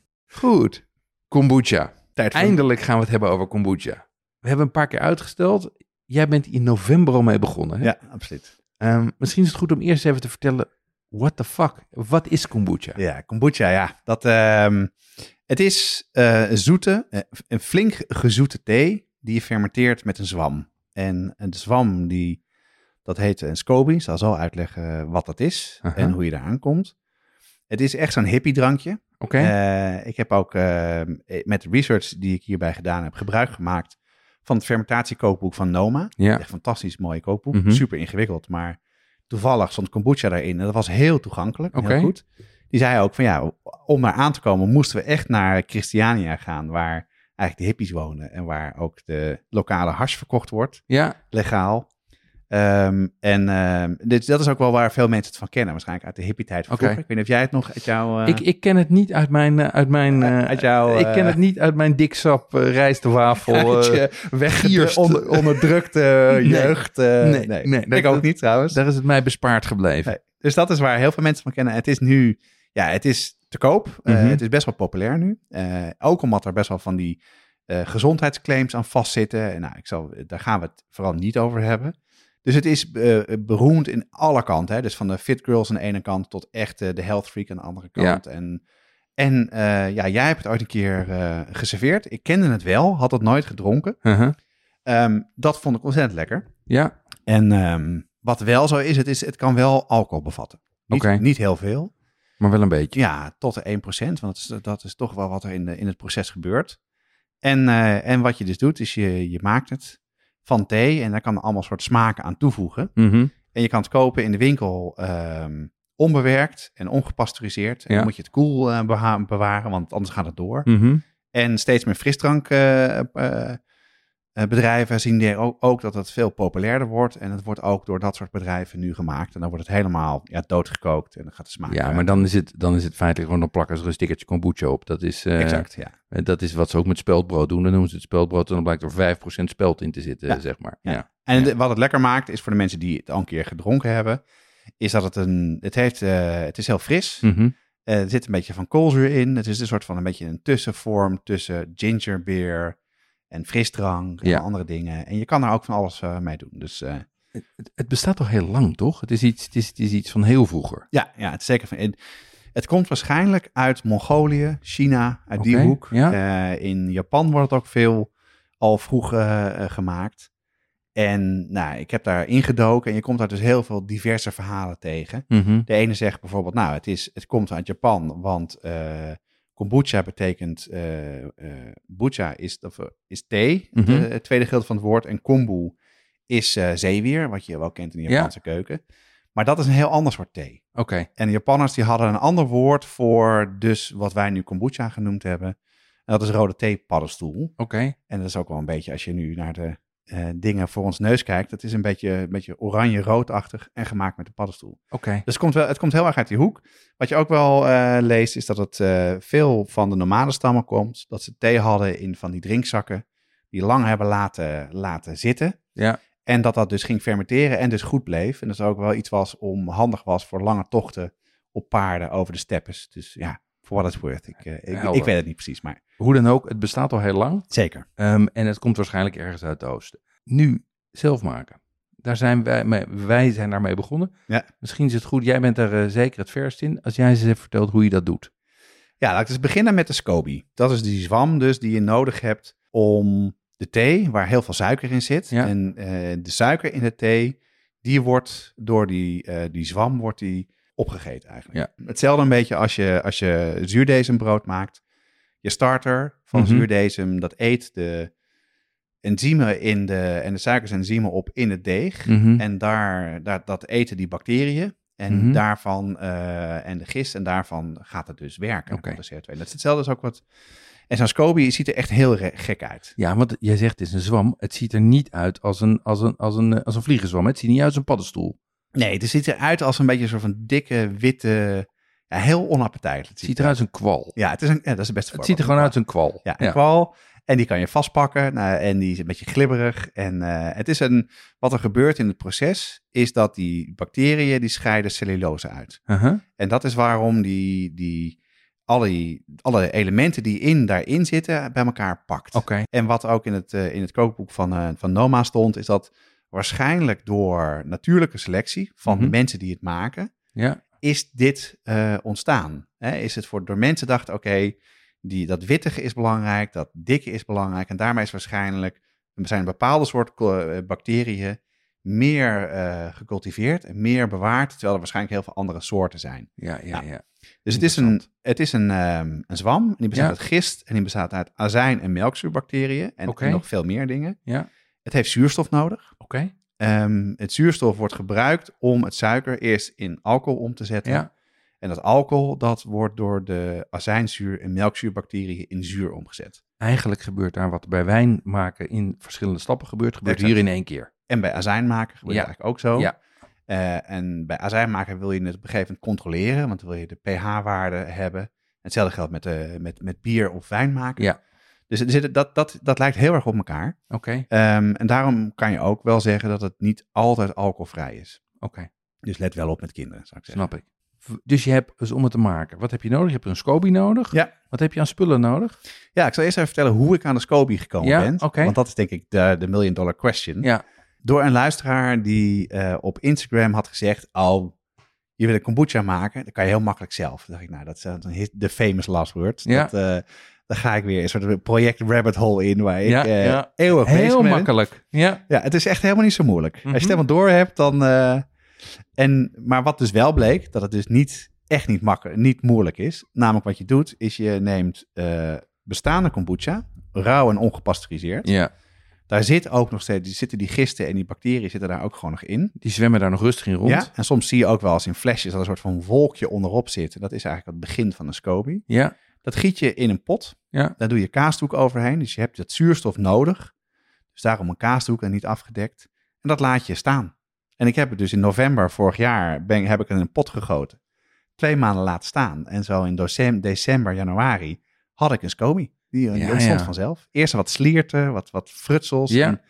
Goed, kombucha. Tijd voor... Eindelijk gaan we het hebben over kombucha. We hebben een paar keer uitgesteld. Jij bent in november al mee begonnen. Hè? Ja, absoluut. Um, misschien is het goed om eerst even te vertellen, what the fuck, wat is kombucha? Ja, kombucha, ja. Dat, uh, het is uh, zoete, uh, een flink gezoete thee die je fermenteert met een zwam. En de zwam, die, dat heet een SCOBY. Ik zal zo uitleggen wat dat is uh -huh. en hoe je daar aankomt. Het is echt zo'n hippie drankje. Oké. Okay. Uh, ik heb ook uh, met de research die ik hierbij gedaan heb, gebruik gemaakt van het fermentatiekookboek van Noma. Ja. Echt fantastisch mooie kookboek. Mm -hmm. Super ingewikkeld, maar toevallig stond kombucha daarin. En dat was heel toegankelijk. Okay. Heel goed. Die zei ook van ja, om daar aan te komen moesten we echt naar Christiania gaan, waar eigenlijk de hippies wonen en waar ook de lokale hash verkocht wordt. Ja. Legaal. Um, en um, dit, dat is ook wel waar veel mensen het van kennen, waarschijnlijk uit de hippie-tijd van okay. Ik weet niet of jij het nog uit jouw... Uh... Ik, ik ken het niet uit mijn... Uh, uit mijn uh, uit jouw ik ken het niet uit mijn diksap rijstwafel. Weggierst. Onder, onderdrukte jeugd. nee, nee, nee, ik ook niet trouwens. Daar is het mij bespaard gebleven. Nee. Dus dat is waar heel veel mensen van kennen. Het is nu... Ja, het is te koop. Mm Mhm. -hmm. het is best wel populair nu. Uh, ook omdat er best wel van die uh, gezondheidsclaims aan vastzitten. En nou, ik zal, daar gaan we het vooral niet over hebben. Dus het is uh, beroemd in alle kanten. Hè? Dus van de fit girls aan de ene kant tot echt uh, de health freak aan de andere kant. Ja. En, en uh, ja, jij hebt het ooit een keer geserveerd. Ik kende het wel, had het nooit gedronken. Uh -huh. um, dat vond ik ontzettend lekker. Ja. En um, wat wel zo is, het, is, het kan wel alcohol bevatten. Niet, okay. niet heel veel. Maar wel een beetje. Ja, tot de 1%, want dat is, dat is toch wel wat er in, de, in het proces gebeurt. En, en wat je dus doet, is je, je maakt het van thee en daar kan er allemaal soort smaken aan toevoegen. Mm -hmm. En je kan het kopen in de winkel um, onbewerkt en ongepasteuriseerd. En ja. dan moet je het koel cool, uh, bewaren, want anders gaat het door. Mm -hmm. En steeds meer frisdrank uh, bedrijven zien ook, ook, dat het veel populairder wordt. En het wordt ook door dat soort bedrijven nu gemaakt. En dan wordt het helemaal ja, doodgekookt en dan gaat de smaak Ja, uit. maar dan is, het, dan is het feitelijk gewoon, plakken er een stickertje kombucha op. Dat is, exact, ja. Dat is wat ze ook met speldbrood doen. Dan noemen ze het speldbrood en dan blijkt er 5% speld in te zitten, ja. zeg maar. Ja. ja. En wat het lekker maakt, is voor de mensen die het al een keer gedronken hebben, is dat het een, het heeft, uh, het is heel fris. Mm -hmm. uh, er zit een beetje van koolzuur in. Het is een soort van een beetje een tussenvorm tussen gingerbeer en frisdrank en ja. andere dingen. En je kan er ook van alles uh, mee doen. Dus Het, het bestaat toch heel lang, toch? Het is iets, het is, het is iets van heel vroeger. Ja, ja, het is zeker van. Het, komt waarschijnlijk uit Mongolië, China, uit die hoek. ja. Eh, in Japan wordt het ook veel al vroeg eh, eh, gemaakt. En nou, ik heb daar ingedoken en je komt daar dus heel veel diverse verhalen tegen. Mhm. De ene zegt bijvoorbeeld, nou, het, is, het komt uit Japan, want kombucha betekent, bucha is, of, is thee, Mhm. de- het tweede gedeelte van het woord. En kombu is zeewier, wat je wel kent in de Ja. Japanse keuken. Maar dat is een heel ander soort thee. Oké, En de Japanners die hadden een ander woord voor dus wat wij nu kombucha genoemd hebben. En dat is rode thee paddenstoel. oké. En dat is ook wel een beetje, als je nu naar de eh, dingen voor ons neus kijkt, dat is een beetje, een beetje oranje-roodachtig en gemaakt met de paddenstoel. Oké. Dus het komt, wel, het komt heel erg uit die hoek. Wat je ook wel eh, leest, is dat het eh, veel van de nomade stammen komt. Dat ze thee hadden in van die drinkzakken, die lang hebben laten, laten zitten. Ja. En dat dat dus ging fermenteren en dus goed bleef. En dat het ook wel iets was om handig was voor lange tochten op paarden over de steppes. Dus ja, for what it's worth. Ik, eh, ik, weet het niet precies, maar Hoe dan ook, het bestaat al heel lang. zeker. Ehm, en het komt waarschijnlijk ergens uit het oosten. Nu, zelf maken. Daar zijn wij, mee, wij zijn daarmee begonnen. Ja. Misschien is het goed, jij bent er eh, zeker het verst in. Als jij eens even vertelt hoe je dat doet. Ja, laat ik eens beginnen met de SCOBY. Dat is die zwam dus die je nodig hebt om de thee, waar heel veel suiker in zit. Ja. En eh, de suiker in de thee, die wordt door die, eh, die zwam wordt die opgegeten eigenlijk. Hetzelfde een beetje als je, als je zuurdesembrood maakt. Je starter van zuurdesem, dat eet de enzymen in de, en de suikersenzymen op in het deeg. Mhm. En daar, daar, dat eten die bacteriën. En Mhm. daarvan, eh, en de gist, en daarvan gaat het dus werken. Oké. op de CO2. Dat is hetzelfde als ook wat. En zo'n SCOBY ziet er echt heel gek uit. Ja, want jij zegt het is een zwam. Het ziet er niet uit als een, als een, als een, eh, als een vliegenzwam. Het ziet niet uit als een paddenstoel. Nee, het ziet eruit als een beetje een soort van dikke, witte, ja, heel onappetijtelijk. Het ziet eruit als een kwal. Ja, het is een, ja, dat is het beste Het ziet er gewoon uit als een kwal. Ja, een kwal. En die kan je vastpakken. Nou, en die is een beetje glibberig. En eh, het is een, wat er gebeurt in het proces, is dat die bacteriën, die scheiden cellulose uit. Uh-huh. En dat is waarom die, die, alle, alle elementen die in, daarin zitten, bij elkaar pakt. Oké. En wat ook in het, eh, in het kookboek van, eh, van Noma stond, is dat waarschijnlijk door natuurlijke selectie van de Mhm. mensen die het maken, Ja. is dit eh, ontstaan. Hè? Is het voor, door mensen dachten, oké, die dat wittige is belangrijk, dat dikke is belangrijk. En daarmee is waarschijnlijk, er zijn bepaalde eh, bacteriën meer eh, gecultiveerd en meer bewaard, terwijl er waarschijnlijk heel veel andere soorten zijn. Ja, ja, Ja. ja. Dus het is een, het is een, ehm, een zwam. En die bestaat Ja. uit gist en die bestaat uit azijn en melkzuurbacteriën. En, en nog veel meer dingen. Ja. Het heeft zuurstof nodig. Oké. Ehm, het zuurstof wordt gebruikt om het suiker eerst in alcohol om te zetten. Ja. En dat alcohol dat wordt door de azijnzuur- en melkzuurbacteriën in zuur omgezet. Eigenlijk gebeurt daar wat bij wijn maken in verschillende stappen gebeurt, gebeurt Exact. hier in één keer. En bij azijn maken gebeurt Ja. het eigenlijk ook zo. Ja. Eh, en bij azijn maken wil je het op een gegeven moment controleren, want dan wil je de pH-waarde hebben. Hetzelfde geldt met, eh, met, met bier of wijn maken. Ja. Dus er zit- dat, dat, dat lijkt heel erg op elkaar. Oké. Ehm, en daarom kan je ook wel zeggen dat het niet altijd alcoholvrij is. Oké. Dus let wel op met kinderen, zou ik zeggen. Snap ik. Dus je hebt, dus om het te maken, wat heb je nodig? Je hebt een SCOBY nodig. Ja. Wat heb je aan spullen nodig? Ja, ik zal eerst even vertellen hoe ik aan de SCOBY gekomen Ja, ben. Want dat is denk ik de, de million dollar question. Ja. Door een luisteraar die eh, op Instagram had gezegd... Oh, je wil een kombucha maken, dat kan je heel makkelijk zelf. Toen dacht ik, nou, dat is hit- de famous last word. Ja. Dat, eh, daar ga ik weer een soort project rabbit hole in... waar ik Ja, eh, ja. eeuwig bezig Heel makkelijk. Ja. Ja, het is echt helemaal niet zo moeilijk. Als je Mhm. het helemaal door hebt, dan... eh, en, maar wat dus wel bleek, dat het dus niet, echt niet, makkelijk, niet moeilijk is. Namelijk wat je doet, is je neemt eh, bestaande kombucha, rauw en ongepasteuriseerd. ja. Daar zit ook nog steeds, zitten die gisten en die bacteriën zitten daar ook gewoon nog in. Die zwemmen daar nog rustig in rond. Ja, en soms zie je ook wel eens in flesjes dat een soort van wolkje onderop zit. Dat is eigenlijk het begin van een SCOBY. Ja. Dat giet je in een pot. Ja. Daar doe je kaasdoek overheen. Dus je hebt dat zuurstof nodig. Dus daarom een kaasdoek en niet afgedekt. En dat laat je staan. En ik heb het dus in november vorig jaar, ben, heb ik het in een pot gegoten. Twee maanden laten staan. En zo in december januari had ik een SCOBY. Die, die Ja, ontstond vanzelf. Eerst wat slierten, wat, wat frutsels. En,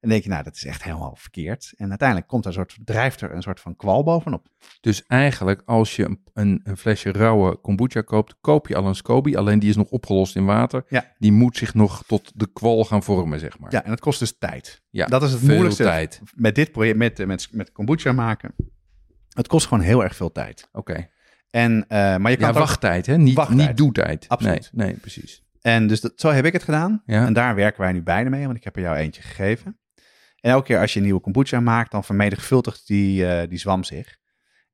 En denk je, nou, dat is echt helemaal verkeerd. En uiteindelijk komt er een soort, drijft er een soort van kwal bovenop. Dus eigenlijk, als je een, een, een flesje rauwe kombucha koopt, koop je al een SCOBY. Alleen die is nog opgelost in water. Ja. Die moet zich nog tot de kwal gaan vormen, zeg maar. Ja, en dat kost dus tijd. Ja, dat is het veel moeilijkste tijd. met dit project, met, met, met kombucha maken. Het kost gewoon heel erg veel tijd. Oké. En, eh, maar je kan Ja, wachttijd, hè? Niet, Wachttijd. niet doetijd. Absoluut. Nee, nee precies. En dus dat, zo heb ik het gedaan. Ja. En daar werken wij nu beide mee, want ik heb er jou eentje gegeven. En elke keer als je een nieuwe kombucha maakt, dan vermenigvuldigt die, eh, die zwam zich.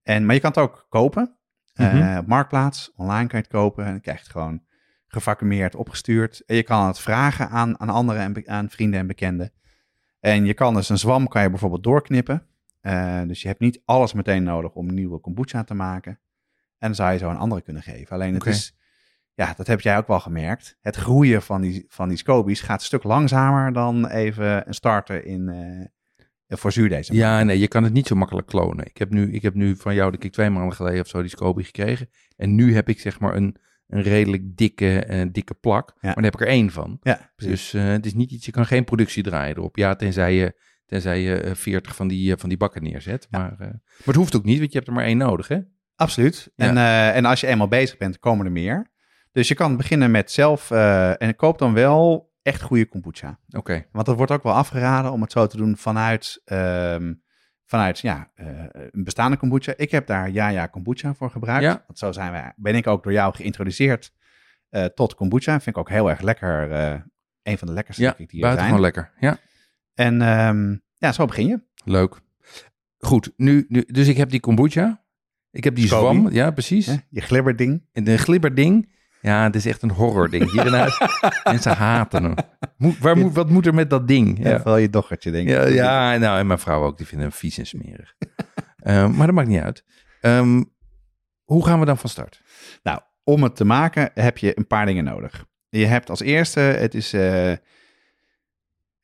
En, maar je kan het ook kopen. Mhm. op Marktplaats, online kan je het kopen. En dan krijg je het gewoon gevacumeerd opgestuurd. En je kan het vragen aan, aan anderen en aan vrienden en bekenden. En je kan dus een zwam kan je bijvoorbeeld doorknippen. Eh, dus je hebt niet alles meteen nodig om een nieuwe kombucha te maken. En dan zou je zo een andere kunnen geven. Alleen het is, ja, dat heb jij ook wel gemerkt. Het groeien van die, van die scobies gaat een stuk langzamer dan even een starter in, eh voor zuurdezen. Ja, nee, je kan het niet zo makkelijk klonen. Ik heb nu, ik heb nu van jou, denk ik, twee maanden geleden of zo die SCOBY gekregen. En nu heb ik zeg maar een, een redelijk dikke, eh, dikke plak. Maar daar heb ik er één van. Ja. Dus eh, het is niet iets, je kan geen productie draaien erop. Ja, tenzij je, tenzij je eh, 40 van die, van die bakken neerzet. Maar, maar het hoeft ook niet, want je hebt er maar één nodig, hè? Absoluut. En, en als je eenmaal bezig bent, komen er meer. Dus je kan beginnen met zelf, eh, en koop dan wel echt goede kombucha. Oké, Want dat wordt ook wel afgeraden om het zo te doen vanuit, ehm, vanuit ja, eh, een bestaande kombucha. Ik heb daar ja ja kombucha voor gebruikt. Ja. Want zo zijn wij, ben ik ook door jou geïntroduceerd eh, tot kombucha. Vind ik ook heel erg lekker. een van de lekkerste ja, die er zijn. buitengewoon lekker. Ja, En ehm, ja, zo begin je. leuk. Goed, nu, nu, dus ik heb die kombucha. Ik heb die Scoby. zwam, ja precies. Je glibberding. En de glibberding, ja, het is echt een horror ding. Hier in huis, mensen haten hem. Moet, waar moet, wat moet er met dat ding? Ja. Ja, Vooral je dochtertje, denk ik. ja, ja nou, en mijn vrouw ook, die vinden hem vies en smerig. Eh, maar dat maakt niet uit. Ehm, hoe gaan we dan van start? Nou, om het te maken heb je een paar dingen nodig. Je hebt als eerste, het is, eh,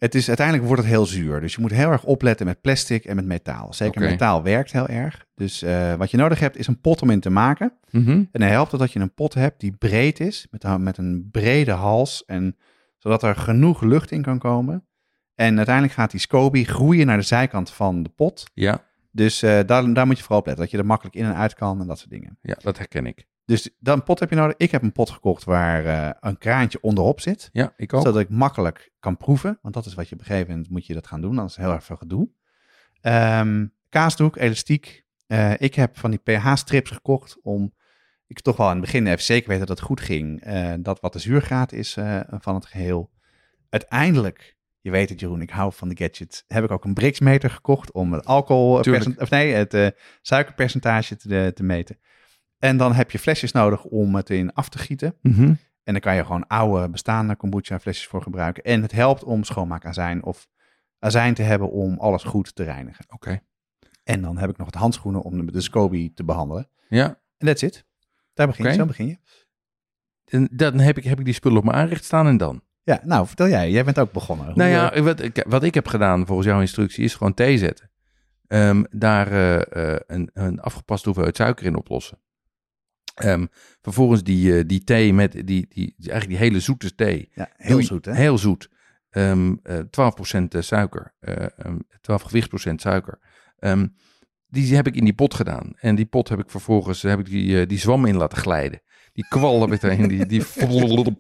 het is uiteindelijk wordt het heel zuur. Dus je moet heel erg opletten met plastic en met metaal. Zeker metaal werkt heel erg. Dus eh, wat je nodig hebt is een pot om in te maken. Mhm. En dan helpt het dat je een pot hebt die breed is, met, een- met een brede hals. En zodat er genoeg lucht in kan komen. En uiteindelijk gaat die SCOBY groeien naar de zijkant van de pot. Ja, Dus eh, daar, daar moet je vooral op letten. Dat je er makkelijk in en uit kan en dat soort dingen. ja, dat herken ik. Dus dan pot heb je nodig. Ik heb een pot gekocht waar eh, een kraantje onderop zit. Ja, ik ook. Zodat ik makkelijk kan proeven. Want dat is wat je op een gegeven moment moet je dat gaan doen. Dan is heel erg veel gedoe. Ehm, kaasdoek, elastiek. Eh, ik heb van die pH-strips gekocht om... Ik toch wel in het begin even zeker weten dat het goed ging. eh, dat wat de zuurgraad is van het geheel. Uiteindelijk, je weet het Jeroen, ik hou van de gadget. Heb ik ook een Brixmeter gekocht om het alcohol... Of nee, het suikerpercentage te, te meten. En dan heb je flesjes nodig om het in af te gieten. Mhm. En dan kan je gewoon oude bestaande kombucha flesjes voor gebruiken. En het helpt om schoonmaakazijn of azijn te hebben om alles goed te reinigen. Oké. En dan heb ik nog het handschoenen om de, de SCOBY te behandelen. Ja, En that's it. Daar begin je, zo begin je. en dan heb ik, heb ik die spullen op mijn aanrecht staan en dan? Ja, nou vertel jij. Jij bent ook begonnen. Hoe, nou eh, ja, wat, ik- wat ik heb gedaan volgens jouw instructie is gewoon thee zetten. Ehm, daar eh, eh, een, een afgepaste hoeveelheid suiker in oplossen. Ehm, vervolgens die, eh, die thee met die, die, die- eigenlijk die hele zoete thee. ja, heel Doe zoet hè? Heel zoet. Ehm eh 12% suiker. eh, ehm, 12 gewichtsprocent suiker. Ehm, die heb ik in die pot gedaan. En die pot heb ik vervolgens heb ik die, eh, die zwam in laten glijden. Die kwal er meteen, die, die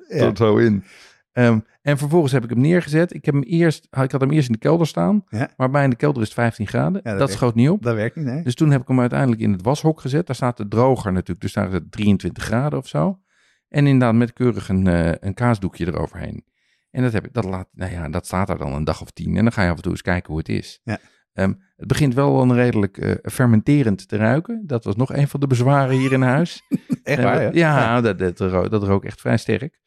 Ja. er zo in. Ehm, en vervolgens heb ik hem neergezet. Ik, heb hem eerst, ik had hem eerst in de kelder staan. Ja. Maar bij in de kelder is het 15 graden. dat dat schoot niet op. Dat werkt niet, hè? Dus toen heb ik hem uiteindelijk in het washok gezet. Daar staat de droger natuurlijk. Dus daar is het 23 graden of zo. En inderdaad met keurig een, eh, een kaasdoekje eroverheen. En dat, heb ik, dat, laat, nou ja, dat staat er dan een dag of tien. En dan ga je af en toe eens kijken hoe het is. Ja. Ehm, het begint wel een redelijk eh, fermenterend te ruiken. Dat was nog een van de bezwaren hier in huis. Echt Eh, waar, hè? ja, Dat, dat, dat rook echt vrij sterk.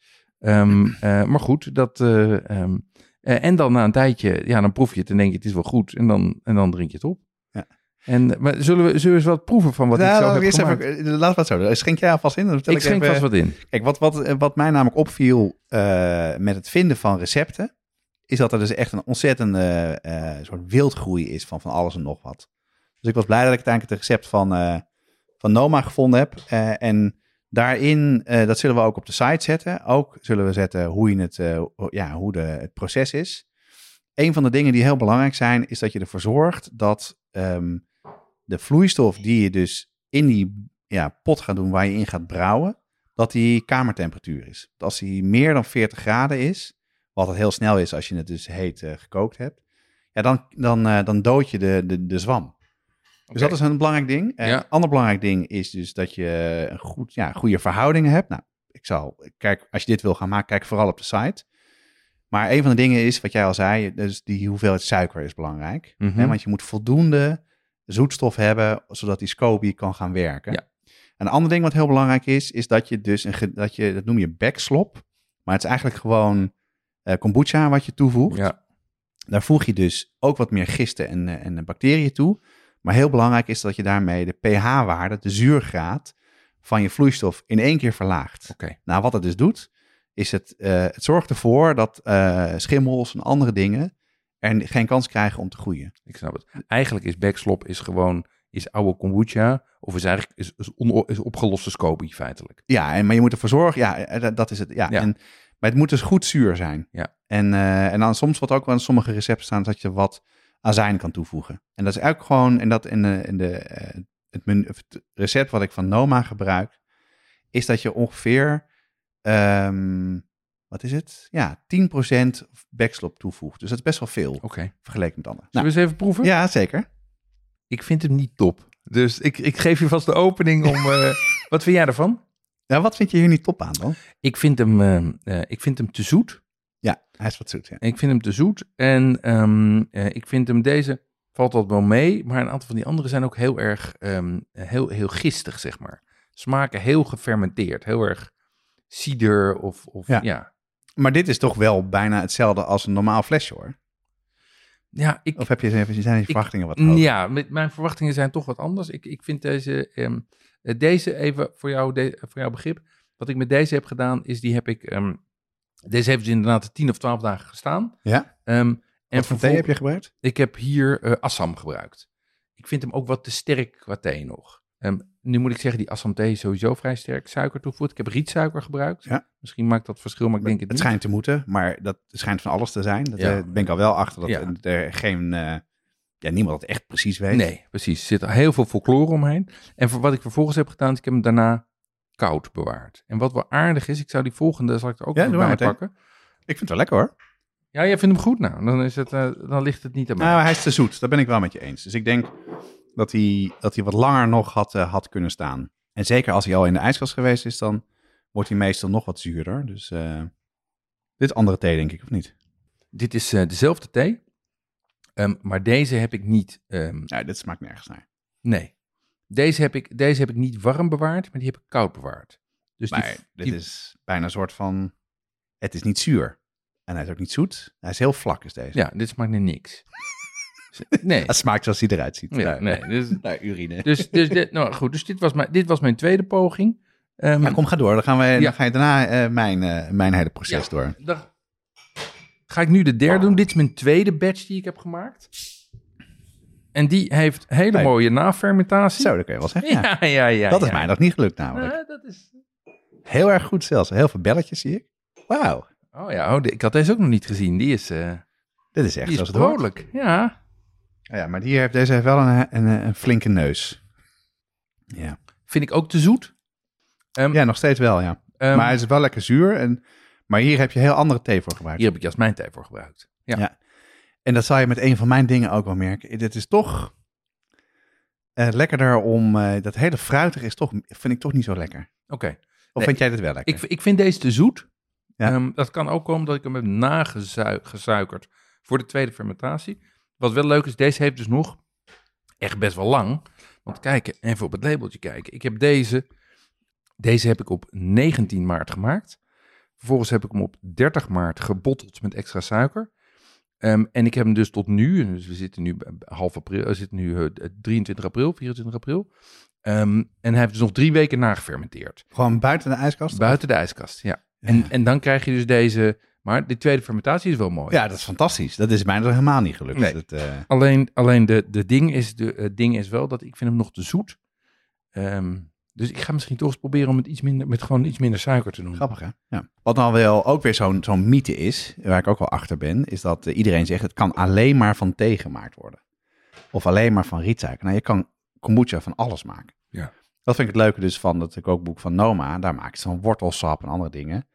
Ehm, eh, maar goed, dat... eh, ehm, eh, en dan na een tijdje, ja, dan proef je het en denk je het is wel goed. En dan, en dan drink je het op. Ja. En, maar zullen we, zullen we eens wat proeven van wat ik Nou, zo heb eerst gemaakt? even, we het zo. Schenk jij alvast in? Dan vertel ik schenk even, vast wat in. Kijk, wat, wat, wat mij namelijk opviel met het vinden van recepten, is dat er dus echt een ontzettende soort wildgroei is van van alles en nog wat. Dus ik was blij dat ik uiteindelijk het recept van, van Noma gevonden heb. En daarin, eh, dat zullen we ook op de site zetten. Ook zullen we zetten hoe, je het, eh, ja, hoe de, het proces is. een van de dingen die heel belangrijk zijn, is dat je ervoor zorgt dat ehm, de vloeistof die je dus in die ja, pot gaat doen waar je in gaat brouwen, dat die kamertemperatuur is. Als die meer dan 40 graden is, wat het heel snel is als je het dus heet eh, gekookt hebt, ja, dan, dan, dan dood je de, de, de zwam. Dus dat is een belangrijk ding. En Ja. Een ander belangrijk ding is dus dat je een goed, ja, goede verhoudingen hebt. Nou, ik zal, kijk, als je dit wil gaan maken, kijk vooral op de site. Maar een van de dingen is, wat jij al zei, dus die hoeveelheid suiker is belangrijk. Mhm. Hè, want je moet voldoende zoetstof hebben, zodat die SCOBY kan gaan werken. Ja. Een ander ding wat heel belangrijk is, is dat je dus, een, dat, je, dat noem je backslop. Maar het is eigenlijk gewoon eh, kombucha wat je toevoegt. Ja, Daar voeg je dus ook wat meer gisten en, eh, en bacteriën toe. Maar heel belangrijk is dat je daarmee de pH-waarde, de zuurgraad van je vloeistof in één keer verlaagt. oké. Nou, wat het dus doet, is het, eh, het zorgt ervoor dat eh, schimmels en andere dingen er geen kans krijgen om te groeien. Ik snap het. Eigenlijk is backslop is gewoon is oude kombucha of is eigenlijk is, is, on- is opgeloste SCOBY feitelijk. Ja, en, maar je moet ervoor zorgen, ja, eh, dat- dat is het. Ja, Ja. En, maar het moet dus goed zuur zijn. Ja. En, en dan soms wat ook wel in sommige recepten staan, dat je wat azijn kan toevoegen. En dat is eigenlijk gewoon, en dat in de, in de, eh, het, menu, of het recept wat ik van Noma gebruik, is dat je ongeveer, ehm, wat is het? Ja, 10% backslop toevoegt. Dus dat is best wel veel Oké. vergeleken met anderen. Zullen we eens even proeven? Nou, ja, zeker. Ik vind hem niet top. Dus ik, ik geef je vast de opening om... eh, wat vind jij ervan? Ja, wat vind je hier niet top aan dan? Ik vind hem, eh, ik vind hem te zoet. Ja, hij is wat zoet. Ja. Ik vind hem te zoet. En ehm, eh, ik vind hem deze valt dat wel mee. Maar een aantal van die andere zijn ook heel erg ehm, heel, heel gistig, zeg maar. Smaken heel gefermenteerd. Heel erg cider of, of Ja. ja. Maar dit is toch wel bijna hetzelfde als een normaal flesje hoor. Ja, ik, Of heb je even, zijn Ik- verwachtingen wat hoger? Ja, met, mijn verwachtingen zijn toch wat anders. Ik, ik vind deze, ehm, eh, deze even voor, jou, de, voor jouw begrip. Wat ik met deze heb gedaan, is die heb ik. Deze heeft dus inderdaad 10 of 12 dagen gestaan. Ja? Ehm, en Wat voor thee heb je gebruikt? Ik heb hier eh, Assam gebruikt. Ik vind hem ook wat te sterk qua thee nog. Ehm, nu moet ik zeggen, die Assam thee is sowieso vrij sterk suiker toevoegt. Ik heb rietsuiker gebruikt. Ja. Misschien maakt dat verschil, maar ik denk het, Het niet. schijnt te moeten, maar dat schijnt van alles te zijn. Dat Ja. eh, ben ik al wel achter dat Ja. er geen, eh, ja, niemand het echt precies weet. Nee, precies. Er zit er heel veel folklore omheen. En voor wat ik vervolgens heb gedaan, is ik heb hem daarna koud bewaard. En wat wel aardig is, ik zou die volgende, zal ik er ook Ja, bij pakken. Ik vind het wel lekker hoor. Ja, jij vindt hem goed nou. Dan, is het, eh, dan ligt het niet aan mij. Nou, hij is te zoet. Daar ben ik wel met je eens. Dus ik denk dat hij, dat hij wat langer nog had, eh, had kunnen staan. En zeker als hij al in de ijskast geweest is, dan wordt hij meestal nog wat zuurder. Dus eh, dit is andere thee, denk ik, of niet? Dit is dezelfde thee. Ehm, maar deze heb ik niet... ehm, Ja, dit smaakt nergens naar. nee. Deze heb, ik, deze heb ik niet warm bewaard, maar die heb ik koud bewaard. Dus die, Maar dit die- is bijna een soort van... Het is niet zuur. En hij is ook niet zoet. Hij is heel vlak, is deze. Ja, dit smaakt naar niks. Nee. Het smaakt zoals hij eruit ziet. Ja, nee. Dus, urine. dus, dus, dit, nou, goed, dus dit, was mijn, dit was mijn tweede poging. Ehm, Ja, kom, ga door. Dan, gaan we, Ja. dan ga je daarna eh, mijn, eh, mijn hele proces Ja. door. Dan ga ik nu de derde doen. Dit is mijn tweede batch die ik heb gemaakt. En die heeft hele Hey. mooie nafermentatie. Zo, dat kun je wel zeggen. Ja. Ja, ja, ja. dat is ja. mij nog niet gelukt namelijk. Eh, dat is... Heel erg goed zelfs. Heel veel belletjes zie ik. Wauw. Oh ja, oh, de- ik had deze ook nog niet gezien. Die is, eh Dit is echt die is zoals het hoort. vrolijk. Ja. Ja, maar die heeft, deze heeft wel een, een, een flinke neus. Ja. Vind ik ook te zoet. Ehm, ja, nog steeds wel, ja. ehm, maar hij is wel lekker zuur. En, maar hier heb je heel andere thee voor gebruikt. Hier heb ik jasmijnthee voor gebruikt. Ja. Ja. En dat zal je met een van mijn dingen ook wel merken. Dit is toch eh, lekkerder om... eh, dat hele fruitige is toch, vind ik toch niet zo lekker. Oké. Of Nee, vind jij dit wel lekker? Ik, ik vind deze te zoet. Ja. Ehm, dat kan ook komen dat ik hem heb nagesuikerd voor de tweede fermentatie. Wat wel leuk is, deze heeft dus nog echt best wel lang. Want kijk, even op het labeltje kijken. Ik heb deze, deze heb ik op 19 maart gemaakt. Vervolgens heb ik hem op 30 maart gebotteld met extra suiker. Ehm, en ik heb hem dus tot nu, dus we zitten nu half april, we zitten nu eh, 23 april, 24 april. Ehm, en hij heeft dus nog drie weken nagefermenteerd. Gewoon buiten de ijskast? Buiten de ijskast, ja. En, en dan krijg je dus deze. Maar die tweede fermentatie is wel mooi. Ja, dat is fantastisch. Dat is mij nog helemaal niet gelukt. Nee. Dat, eh, Alleen, alleen de, de ding is, de, het ding is wel dat ik vind hem nog te zoet. Ehm, Dus ik ga misschien toch eens proberen om het iets minder, met gewoon iets minder suiker te doen. Grappig, hè? Ja. Wat dan wel ook weer zo'n zo'n mythe is, waar ik ook wel achter ben, is dat eh, iedereen zegt het kan alleen maar van thee gemaakt worden. Of alleen maar van rietsuiker. Nou, je kan kombucha van alles maken. Ja. Dat vind ik het leuke dus van het kookboek van Noma. Daar maakt ze dan wortelsap en andere dingen.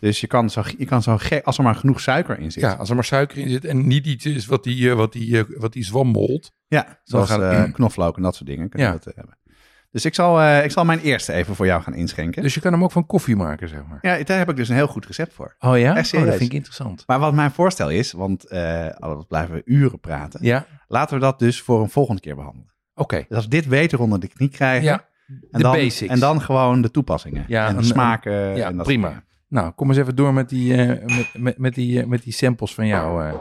Dus je kan zo, je kan zo ge- als er maar genoeg suiker in zit. Ja, als er maar suiker in zit en niet iets is wat die, eh, wat die, eh, wat die zwammelt. Ja, zoals knoflook en dat soort dingen. Kun je Ja. dat, hebben. Dus ik zal, eh, ik zal mijn eerste even voor jou gaan inschenken. Dus je kan hem ook van koffie maken, zeg maar. ja, daar heb ik dus een heel goed recept voor. Oh ja? Echt. Oh, dat vind ik interessant. Maar wat mijn voorstel is, want anders blijven we uren praten. Ja, Laten we dat dus voor een volgende keer behandelen. oké. Dus als we dit beter onder de knie krijgen. Ja, en de dan, basics. En dan gewoon de toepassingen. Ja, en de een- smaken. ja, en dat prima. soort. Nou, kom eens even door met die, eh, met, met, met die, met die samples van jou. eh.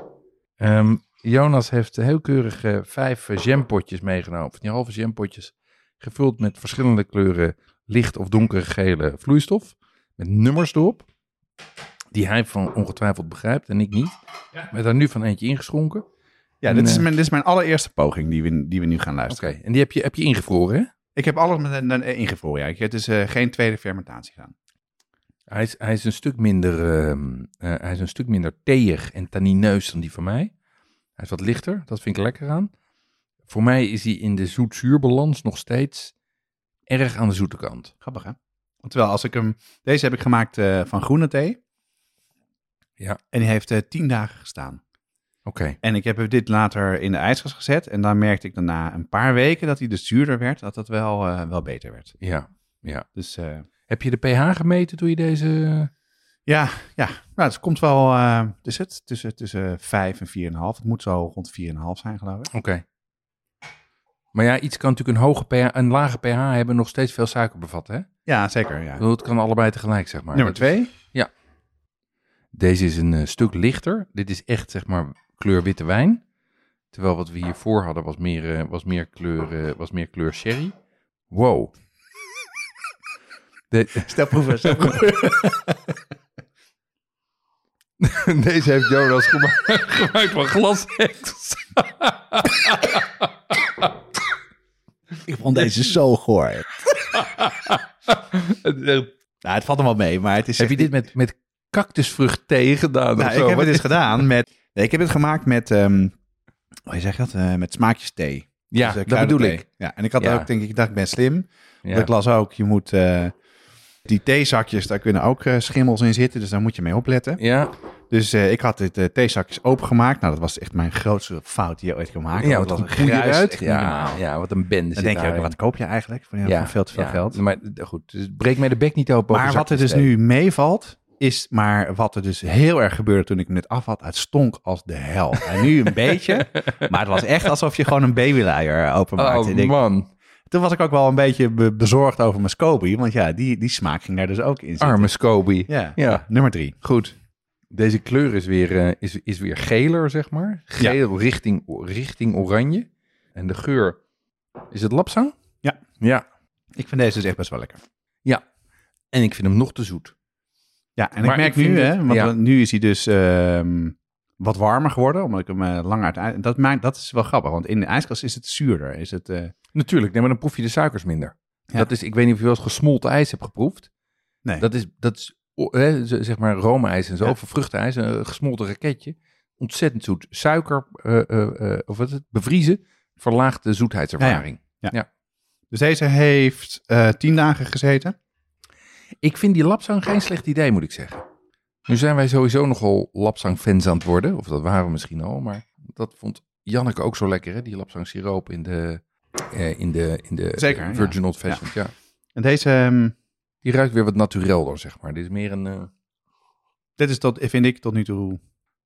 Ehm, Jonas heeft heel keurig vijf jampotjes meegenomen. Van die halve jampotjes. Gevuld met verschillende kleuren licht of donkere gele vloeistof. Met nummers erop. Die hij van ongetwijfeld begrijpt en ik niet. Met daar nu van eentje ingeschonken. Oké, Ja, En, dit, is eh, mijn, dit is mijn allereerste poging die we, die we nu gaan luisteren. en die heb je, heb je ingevroren hè? Ik heb alles met een ingevroren. Ja. Ik heb dus eh, geen tweede fermentatie gedaan. Hij is, hij is een stuk minder, ehm, eh, hij is een stuk minder teeg en tannineus dan die van mij. Hij is wat lichter, dat vind ik lekker aan. Voor mij is hij in de zoet-zuurbalans nog steeds erg aan de zoete kant. Grappig, hè? Terwijl als ik hem... Deze heb ik gemaakt eh, van groene thee. Ja. En die heeft eh, tien dagen gestaan. Oké, En ik heb dit later in de ijskast gezet. En dan merkte ik daarna een paar weken dat hij dus zuurder werd. Dat het wel, eh, wel beter werd. ja, ja. Dus Heb je de pH gemeten toen je deze... ja, ja. Nou, het komt wel... is het? Tussen, tussen 5 en 4,5. Het moet zo rond 4,5 zijn, geloof ik. Oké. Maar ja, iets kan natuurlijk een, hoge pH, een lage pH hebben en nog steeds veel suiker bevatten, hè? Ja, zeker. Ja. Het kan allebei tegelijk, zeg maar. Nummer Dat is- 2. Deze is een eh, stuk lichter. Dit is echt, zeg maar, kleur witte wijn. Terwijl wat we hiervoor hadden was meer, eh, was meer, kleur, eh, was meer kleur sherry. Wow. De- Stel proeven. Stel proeven. Deze heeft Jonas gemaakt, van glasheks. Ik vond deze zo goor. Nou, het valt er wel mee, maar het is... Heb je dit met, met cactusvrucht thee gedaan? of Nou, zo? ik heb het dus is- gedaan met... Nee, ik heb het gemaakt met... ehm hoe zeg je dat? Eh, met smaakjes thee. Ja, Dus, eh, dat bedoel ik. Ja, en ik had Ja. ook, denk ik, ik dacht, ik ben slim. Ja. Ik las ook, je moet... eh, die theezakjes, daar kunnen ook eh, schimmels in zitten, dus daar moet je mee opletten. Ja, Dus eh, ik had dit eh, theezakjes opengemaakt. Nou, dat was echt mijn grootste fout die je ooit kon maken. ja wat het een gruis, niet Ja, ja, wat een bende Dan denk je ook, wat koop je eigenlijk? Voor, voor veel te veel ja, geld. Maar goed, dus breek mij de bek niet open. Maar wat er dus nu meevalt, is maar wat er dus heel erg gebeurde toen ik hem net af had. Het stonk als de hel. En nu een beetje, maar het was echt alsof je gewoon een babyluier openmaakte. Oh man, toen was ik ook wel een beetje be- bezorgd over mijn Scoby, want ja, die, die smaak ging daar dus ook in zitten. arme Scoby. Ja. Ja. nummer drie. Goed. Deze kleur is weer, eh, is, is weer geler, zeg maar. Geel richting, richting oranje. En de geur, is het lapsang? Ja. Ja. Ik vind deze dus echt best wel lekker. Ja. En ik vind hem nog te zoet. Ja, en Maar ik merk ik nu, hè, want ja. nu is hij dus ehm, wat warmer geworden, omdat ik hem eh, langer uit... Dat, maakt, dat is wel grappig, want in de ijskast is het zuurder. Is het, eh, Natuurlijk, nee, maar dan proef je de suikers minder. Ja. Dat is, ik weet niet of je wel eens gesmolten ijs hebt geproefd. nee. Dat is, dat is zeg maar roomijs en zo, Ja. of vruchtijs, een gesmolten raketje. Ontzettend zoet. Suiker, eh, eh, eh, of wat het, bevriezen, verlaagt de zoetheidservaring. Dus deze heeft eh, tien dagen gezeten. Ik vind die lapsang geen slecht idee, moet ik zeggen. Nu zijn wij sowieso nogal lapsang-fans aan het worden. Of dat waren we misschien al, maar dat vond Janneke ook zo lekker, hè? Die lapsang siroop in de, eh, in de, in de Zeker, ja. Virgin Old Fashioned, ja. En deze, ehm, Die ruikt weer wat naturelder, zeg maar. Dit is meer een... eh, dit is tot, vind ik tot nu toe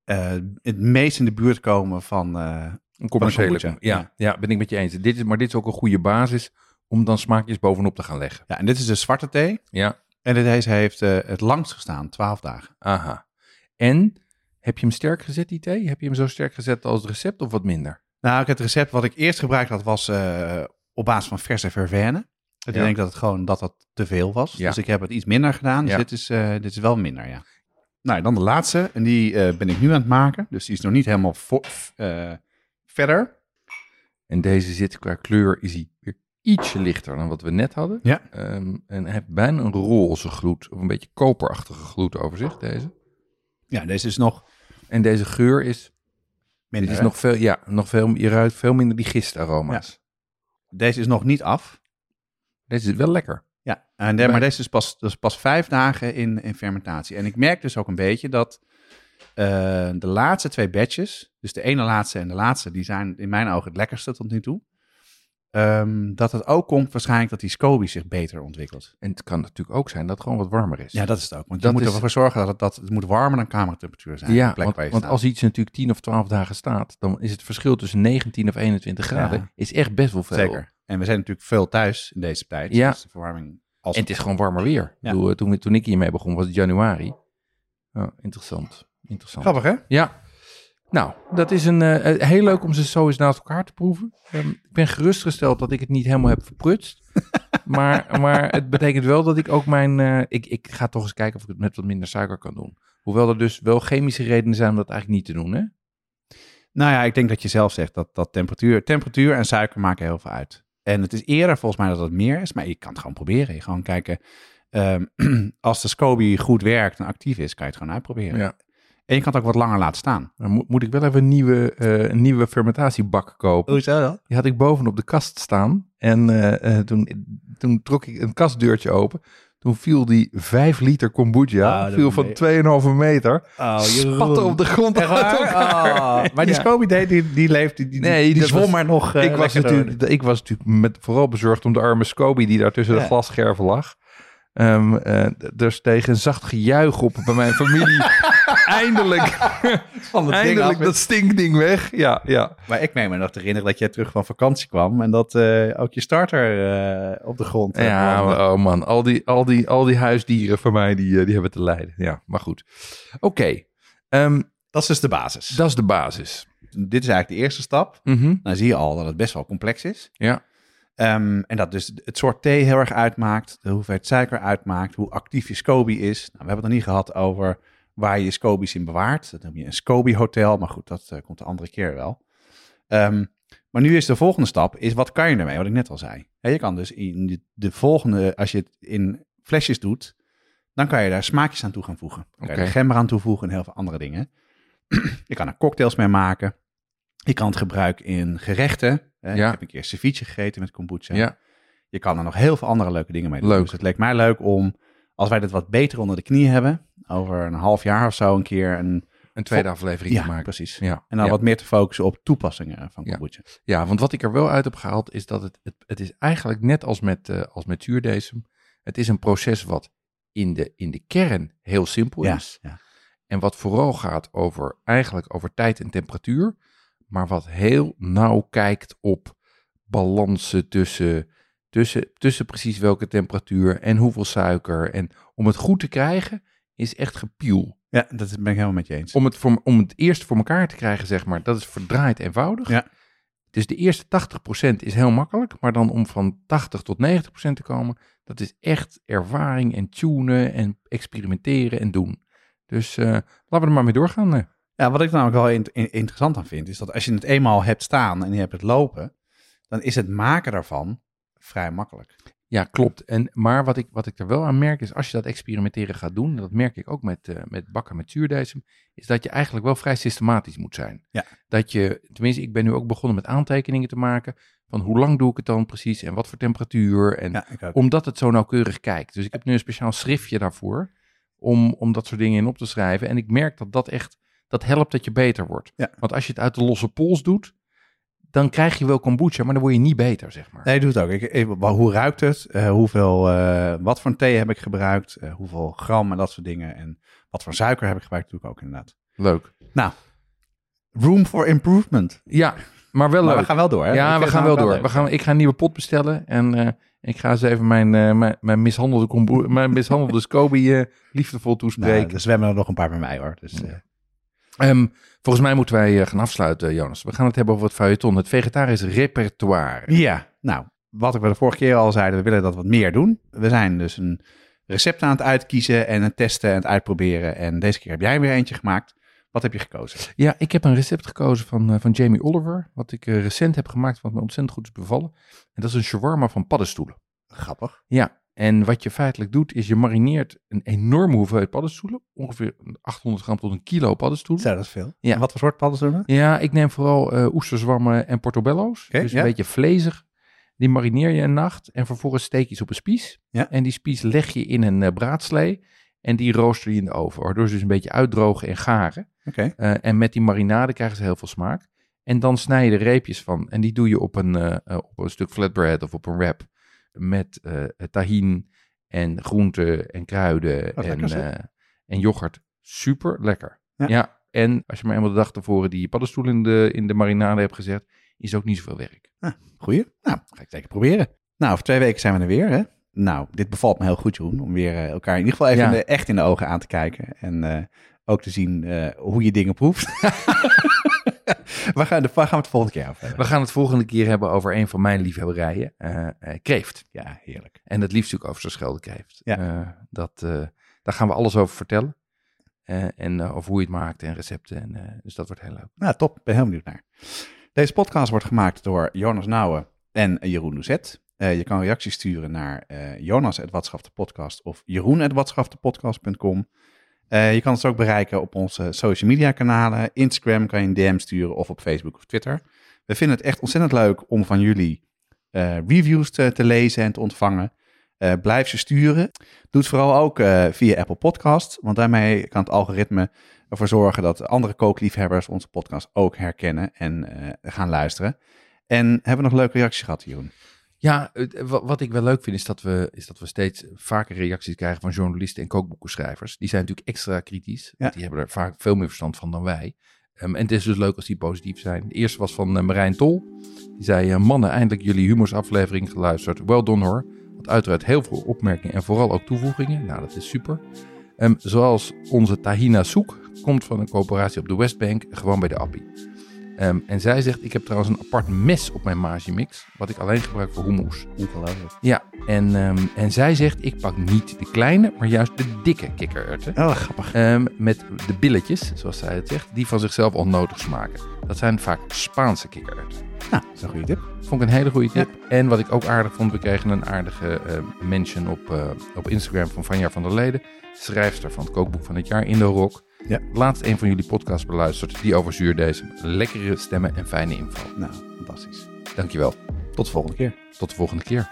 eh, het meest in de buurt komen van... eh, Een commerciële. Ja, ja. ja. ben ik met je eens. Dit is, maar dit is ook een goede basis om dan smaakjes bovenop te gaan leggen. ja, en dit is de zwarte thee. Ja, En deze heeft het langst gestaan, 12 dagen. aha. En heb je hem sterk gezet, die thee? Heb je hem zo sterk gezet als het recept of wat minder? Nou, het recept wat ik eerst gebruikt had was op basis van verse verveine. Ik Ja. denk dat het gewoon dat dat te veel was. Ja. Dus ik heb het iets minder gedaan. Dus Ja. dit, is, eh, dit is wel minder, ja. Nou, dan de laatste. En die eh, ben ik nu aan het maken. Dus die is nog niet helemaal eh, verder. En deze zit qua kleur, is hij weer ietsje lichter dan wat we net hadden. Ja. Ehm, en hij heeft bijna een roze gloed, of een beetje koperachtige gloed over zich, deze. Ja, deze is nog En deze geur is, minder. dit is hè? nog veel, ja, nog veel, je ruikt veel minder die gistaroma's. Deze is nog niet af. Deze is wel lekker. Ja, en de- maar deze is pas, dus pas vijf dagen in, in fermentatie. En ik merk dus ook een beetje dat eh, de laatste twee batches, dus de ene laatste en de laatste, die zijn in mijn ogen het lekkerste tot nu toe. Ehm, dat het ook komt waarschijnlijk dat die SCOBY zich beter ontwikkelt. En het kan natuurlijk ook zijn dat het gewoon wat warmer is. Ja, dat is het ook. Want Dat je moet is- ervoor zorgen dat het, dat het moet warmer dan kamertemperatuur zijn. Ja, plek want, waar je want als iets natuurlijk 10 of 12 dagen staat, dan is het verschil tussen 19 of 21 graden Ja. is echt best wel veel. Zeker. En we zijn natuurlijk veel thuis in deze tijd. Ja. Dus de verwarming als En het is gewoon warmer weer. Ja. eh, toen, we- toen ik hiermee begon was het januari. Oh, interessant. Interessant. Grappig, hè? Ja. Nou, dat is een, eh, eh, heel leuk om ze zo eens naast elkaar te proeven. Ehm, ik ben gerustgesteld dat ik het niet helemaal heb verprutst. maar, maar het betekent wel dat ik ook mijn... eh, ik, ik ga toch eens kijken of ik het met wat minder suiker kan doen. Hoewel er dus wel chemische redenen zijn om dat eigenlijk niet te doen, hè? Nou ja, ik denk dat je zelf zegt dat, dat temperatuur, temperatuur en suiker maken heel veel uit. En het is eerder volgens mij dat het meer is, maar je kan het gewoon proberen. Je gewoon kijken, ehm, als de SCOBY goed werkt en actief is, kan je het gewoon uitproberen. Ja. En je kan het ook wat langer laten staan. Dan moet, moet ik wel even een nieuwe, eh, een nieuwe fermentatiebak kopen. Hoezo dan? Die had ik boven op de kast staan. En eh, eh, toen, toen trok ik een kastdeurtje open. Toen viel die 5 liter kombucha. Ah, viel van meen- 2,5 meter. Oh, Spatte op de grond. Oh, maar die Ja. SCOBY, die, die, die leeft, die, die, Nee, die zwom was- maar nog eh, ik, was door. natuurlijk, ik was natuurlijk met, vooral bezorgd om de arme Scoby die daar tussen de glasscherven lag. Eh, d- er steeg een zacht gejuich op bij mijn familie. eindelijk, Van eindelijk dat stinkding weg. Ja, ja. Maar ik meen me nog te herinneren dat jij terug van vakantie kwam en dat eh, ook je starter eh, op de grond Ja, maar, oh man, al die, al, die, al die huisdieren van mij, die, die hebben te lijden. Ja, maar goed. Oké, ehm, Dat is dus de basis. dat is de basis. Dit is eigenlijk de eerste stap. Mhm, Dan zie je al dat het best wel complex is. Ja, Ehm, en dat dus het soort thee heel erg uitmaakt, de hoeveelheid suiker uitmaakt, hoe actief je SCOBY is. Nou, we hebben het nog niet gehad over waar je je SCOBY's in bewaart. Dat noem je een SCOBY hotel, maar goed, dat eh, komt de andere keer wel. Ehm, maar nu is de volgende stap, is wat kan je ermee, wat ik net al zei. Je kan dus in de, de volgende, als je het in flesjes doet, dan kan je daar smaakjes aan toe gaan voegen. Dan kan je Oké. er gember aan toevoegen en heel veel andere dingen. je kan er cocktails mee maken. Je kan het gebruiken in gerechten. Ja. Ik heb een keer ceviche gegeten met kombucha. ja. Je kan er nog heel veel andere leuke dingen mee doen. Leuk. Dus het leek mij leuk om, als wij dit wat beter onder de knie hebben, over een half jaar of zo een keer een... een tweede aflevering Ja, te maken. precies. Ja, En dan ja. wat meer te focussen op toepassingen van Ja. kombucha. ja, want wat ik er wel uit heb gehaald is dat het, het, het is eigenlijk net als met, eh als met zuurdesem. Het is een proces wat in de, in de kern heel simpel is. ja. En wat vooral gaat over eigenlijk over tijd en temperatuur. Maar wat heel nauw kijkt op balansen tussen, tussen, tussen precies welke temperatuur en hoeveel suiker. En om het goed te krijgen is echt gepiel. ja, dat ben ik helemaal met je eens. Om het, voor, om het eerst voor elkaar te krijgen, zeg maar, dat is verdraaid eenvoudig. Ja. Dus de eerste 80% is heel makkelijk. Maar dan om van 80 tot 90% te komen, dat is echt ervaring en tunen en experimenteren en doen. Dus eh, laten we er maar mee doorgaan. Ja, wat ik namelijk wel in- in- interessant aan vind, is dat als je het eenmaal hebt staan en je hebt het lopen, dan is het maken daarvan vrij makkelijk. Ja, klopt. En, maar wat ik, wat ik er wel aan merk is, als je dat experimenteren gaat doen, en dat merk ik ook met, eh, met bakken met zuurdesem, is dat je eigenlijk wel vrij systematisch moet zijn. Ja. Dat je, tenminste, ik ben nu ook begonnen met aantekeningen te maken van hoe lang doe ik het dan precies en wat voor temperatuur. En Ja, omdat het zo nauwkeurig kijkt. Dus ik heb nu een speciaal schriftje daarvoor om, om dat soort dingen in op te schrijven. En ik merk dat dat echt, dat helpt dat je beter wordt. Ja. Want als je het uit de losse pols doet, dan krijg je wel kombucha, maar dan word je niet beter, zeg maar. Nee, doe het ook. Ik, hoe ruikt het? Eh, hoeveel, eh, wat voor thee heb ik gebruikt? Eh, hoeveel gram en dat soort dingen. En wat voor suiker heb ik gebruikt? Doe ik ook inderdaad. Leuk. Room for improvement. Ja, maar wel Maar leuk. we gaan wel door, hè? Ja, we gaan wel door. We gaan, ik ga een nieuwe pot bestellen en ik ga eens even mijn, mijn, mijn mishandelde, mijn mishandelde Scoby liefdevol toespreken. Nou, er zwemmen er nog een paar bij mij, hoor. Dus, Ehm, volgens mij moeten wij eh, gaan afsluiten, Jonas. We gaan het hebben over het feuilleton, het vegetarisch repertoire. Ja, nou, wat ik we de vorige keer al zeiden, we willen dat wat meer doen. We zijn dus een recept aan het uitkiezen en het testen en het uitproberen. En deze keer heb jij weer eentje gemaakt. Wat heb je gekozen? Ja, ik heb een recept gekozen van, uh, van Jamie Oliver, wat ik uh, recent heb gemaakt, wat me ontzettend goed is bevallen. En dat is een shawarma van paddenstoelen. Grappig. Ja, en wat je feitelijk doet, is je marineert een enorme hoeveelheid paddenstoelen. Ongeveer 800 gram tot een kilo paddenstoelen. Zo, dat is veel. Ja. En wat voor soort paddenstoelen? Ja, ik neem vooral uh, oesterzwammen en portobello's. Oké, dus ja. een beetje vlezig. Die marineer je een nacht en vervolgens steek je ze op een spies. Ja. En die spies leg je in een uh, braadslee en die rooster je in de oven. Waardoor ze dus een beetje uitdrogen en garen. Oké. Uh, en met die marinade krijgen ze heel veel smaak. En dan snij je de reepjes van. En die doe je op een, op een stuk flatbread of op een wrap. Met uh, tahin en groenten en kruiden en, lekker, en yoghurt. Super lekker. Ja. Ja. En als je maar eenmaal de dag tevoren die paddenstoelen in de, in de marinade hebt gezet, is ook niet zoveel werk. Ah, goeie. Nou, ga ik zeker proberen. Nou, over twee weken zijn we er weer, hè? Nou, dit bevalt me heel goed, Jeroen, om weer uh, elkaar in ieder geval even Ja. in de, echt in de ogen aan te kijken. En uh, ook te zien uh, hoe je dingen proeft. waar, gaan, de, waar gaan we het volgende keer over hebben? We gaan het volgende keer hebben over een van mijn liefhebberijen, uh, kreeft. Ja, heerlijk. En het liefst ook over zijn schelde kreeft. Ja. Uh, dat, daar gaan we alles over vertellen. en over hoe je het maakt en recepten. En, dus dat wordt heel leuk. Nou, top. Ben heel benieuwd naar. Deze podcast wordt gemaakt door Jonas Nouwen en Jeroen Doucet. Uh, je kan reacties sturen naar uh, jonas.watschaftepodcast of jeroen.watschaftepodcast.com. Uh, je kan ons ook bereiken op onze social media kanalen. Instagram kan je een DM sturen of op Facebook of Twitter. We vinden het echt ontzettend leuk om van jullie uh, reviews te, te, lezen en te ontvangen. Uh, blijf ze sturen. Doe het vooral ook via Apple Podcast, want daarmee kan het algoritme ervoor zorgen dat andere kookliefhebbers onze podcast ook herkennen en gaan luisteren. En hebben we nog leuke reacties gehad, Jeroen? Ja, wat ik wel leuk vind is dat, we, is dat we steeds vaker reacties krijgen van journalisten en kookboekenschrijvers. Die zijn natuurlijk extra kritisch, Ja. die hebben er vaak veel meer verstand van dan wij. Um, en het is dus leuk als die positief zijn. De eerste was van uh, Marijn Tol. Die zei, uh, mannen, eindelijk jullie humorsaflevering geluisterd. Well done hoor. Had uiteraard heel veel opmerkingen en vooral ook toevoegingen. Nou, dat is super. Um, zoals onze Tahina Soek komt van een coöperatie op de Westbank, gewoon bij de Appie. Um, en zij zegt, ik heb trouwens een apart mes op mijn Magimix, wat ik alleen gebruik voor hummus. Ongelooflijk. Ja, en, um, en zij zegt, ik pak niet de kleine, maar juist de dikke kikkererwten. Oh, grappig. Um, met de billetjes, zoals zij het zegt, die van zichzelf onnodig smaken. Dat zijn vaak Spaanse kikkererwten. Nou, dat is een goede tip. Vond ik een hele goede tip. Ja. En wat ik ook aardig vond, we kregen een aardige uh, mention op, uh, op Instagram van Vanja van der Leden. Schrijfster van het kookboek van het jaar in de Rock. Ja. Laatst een van jullie podcasts beluisterd. Die over zuurdees. Lekkere stemmen en fijne info. Nou, fantastisch. Dankjewel. Tot de volgende keer. Tot de volgende keer.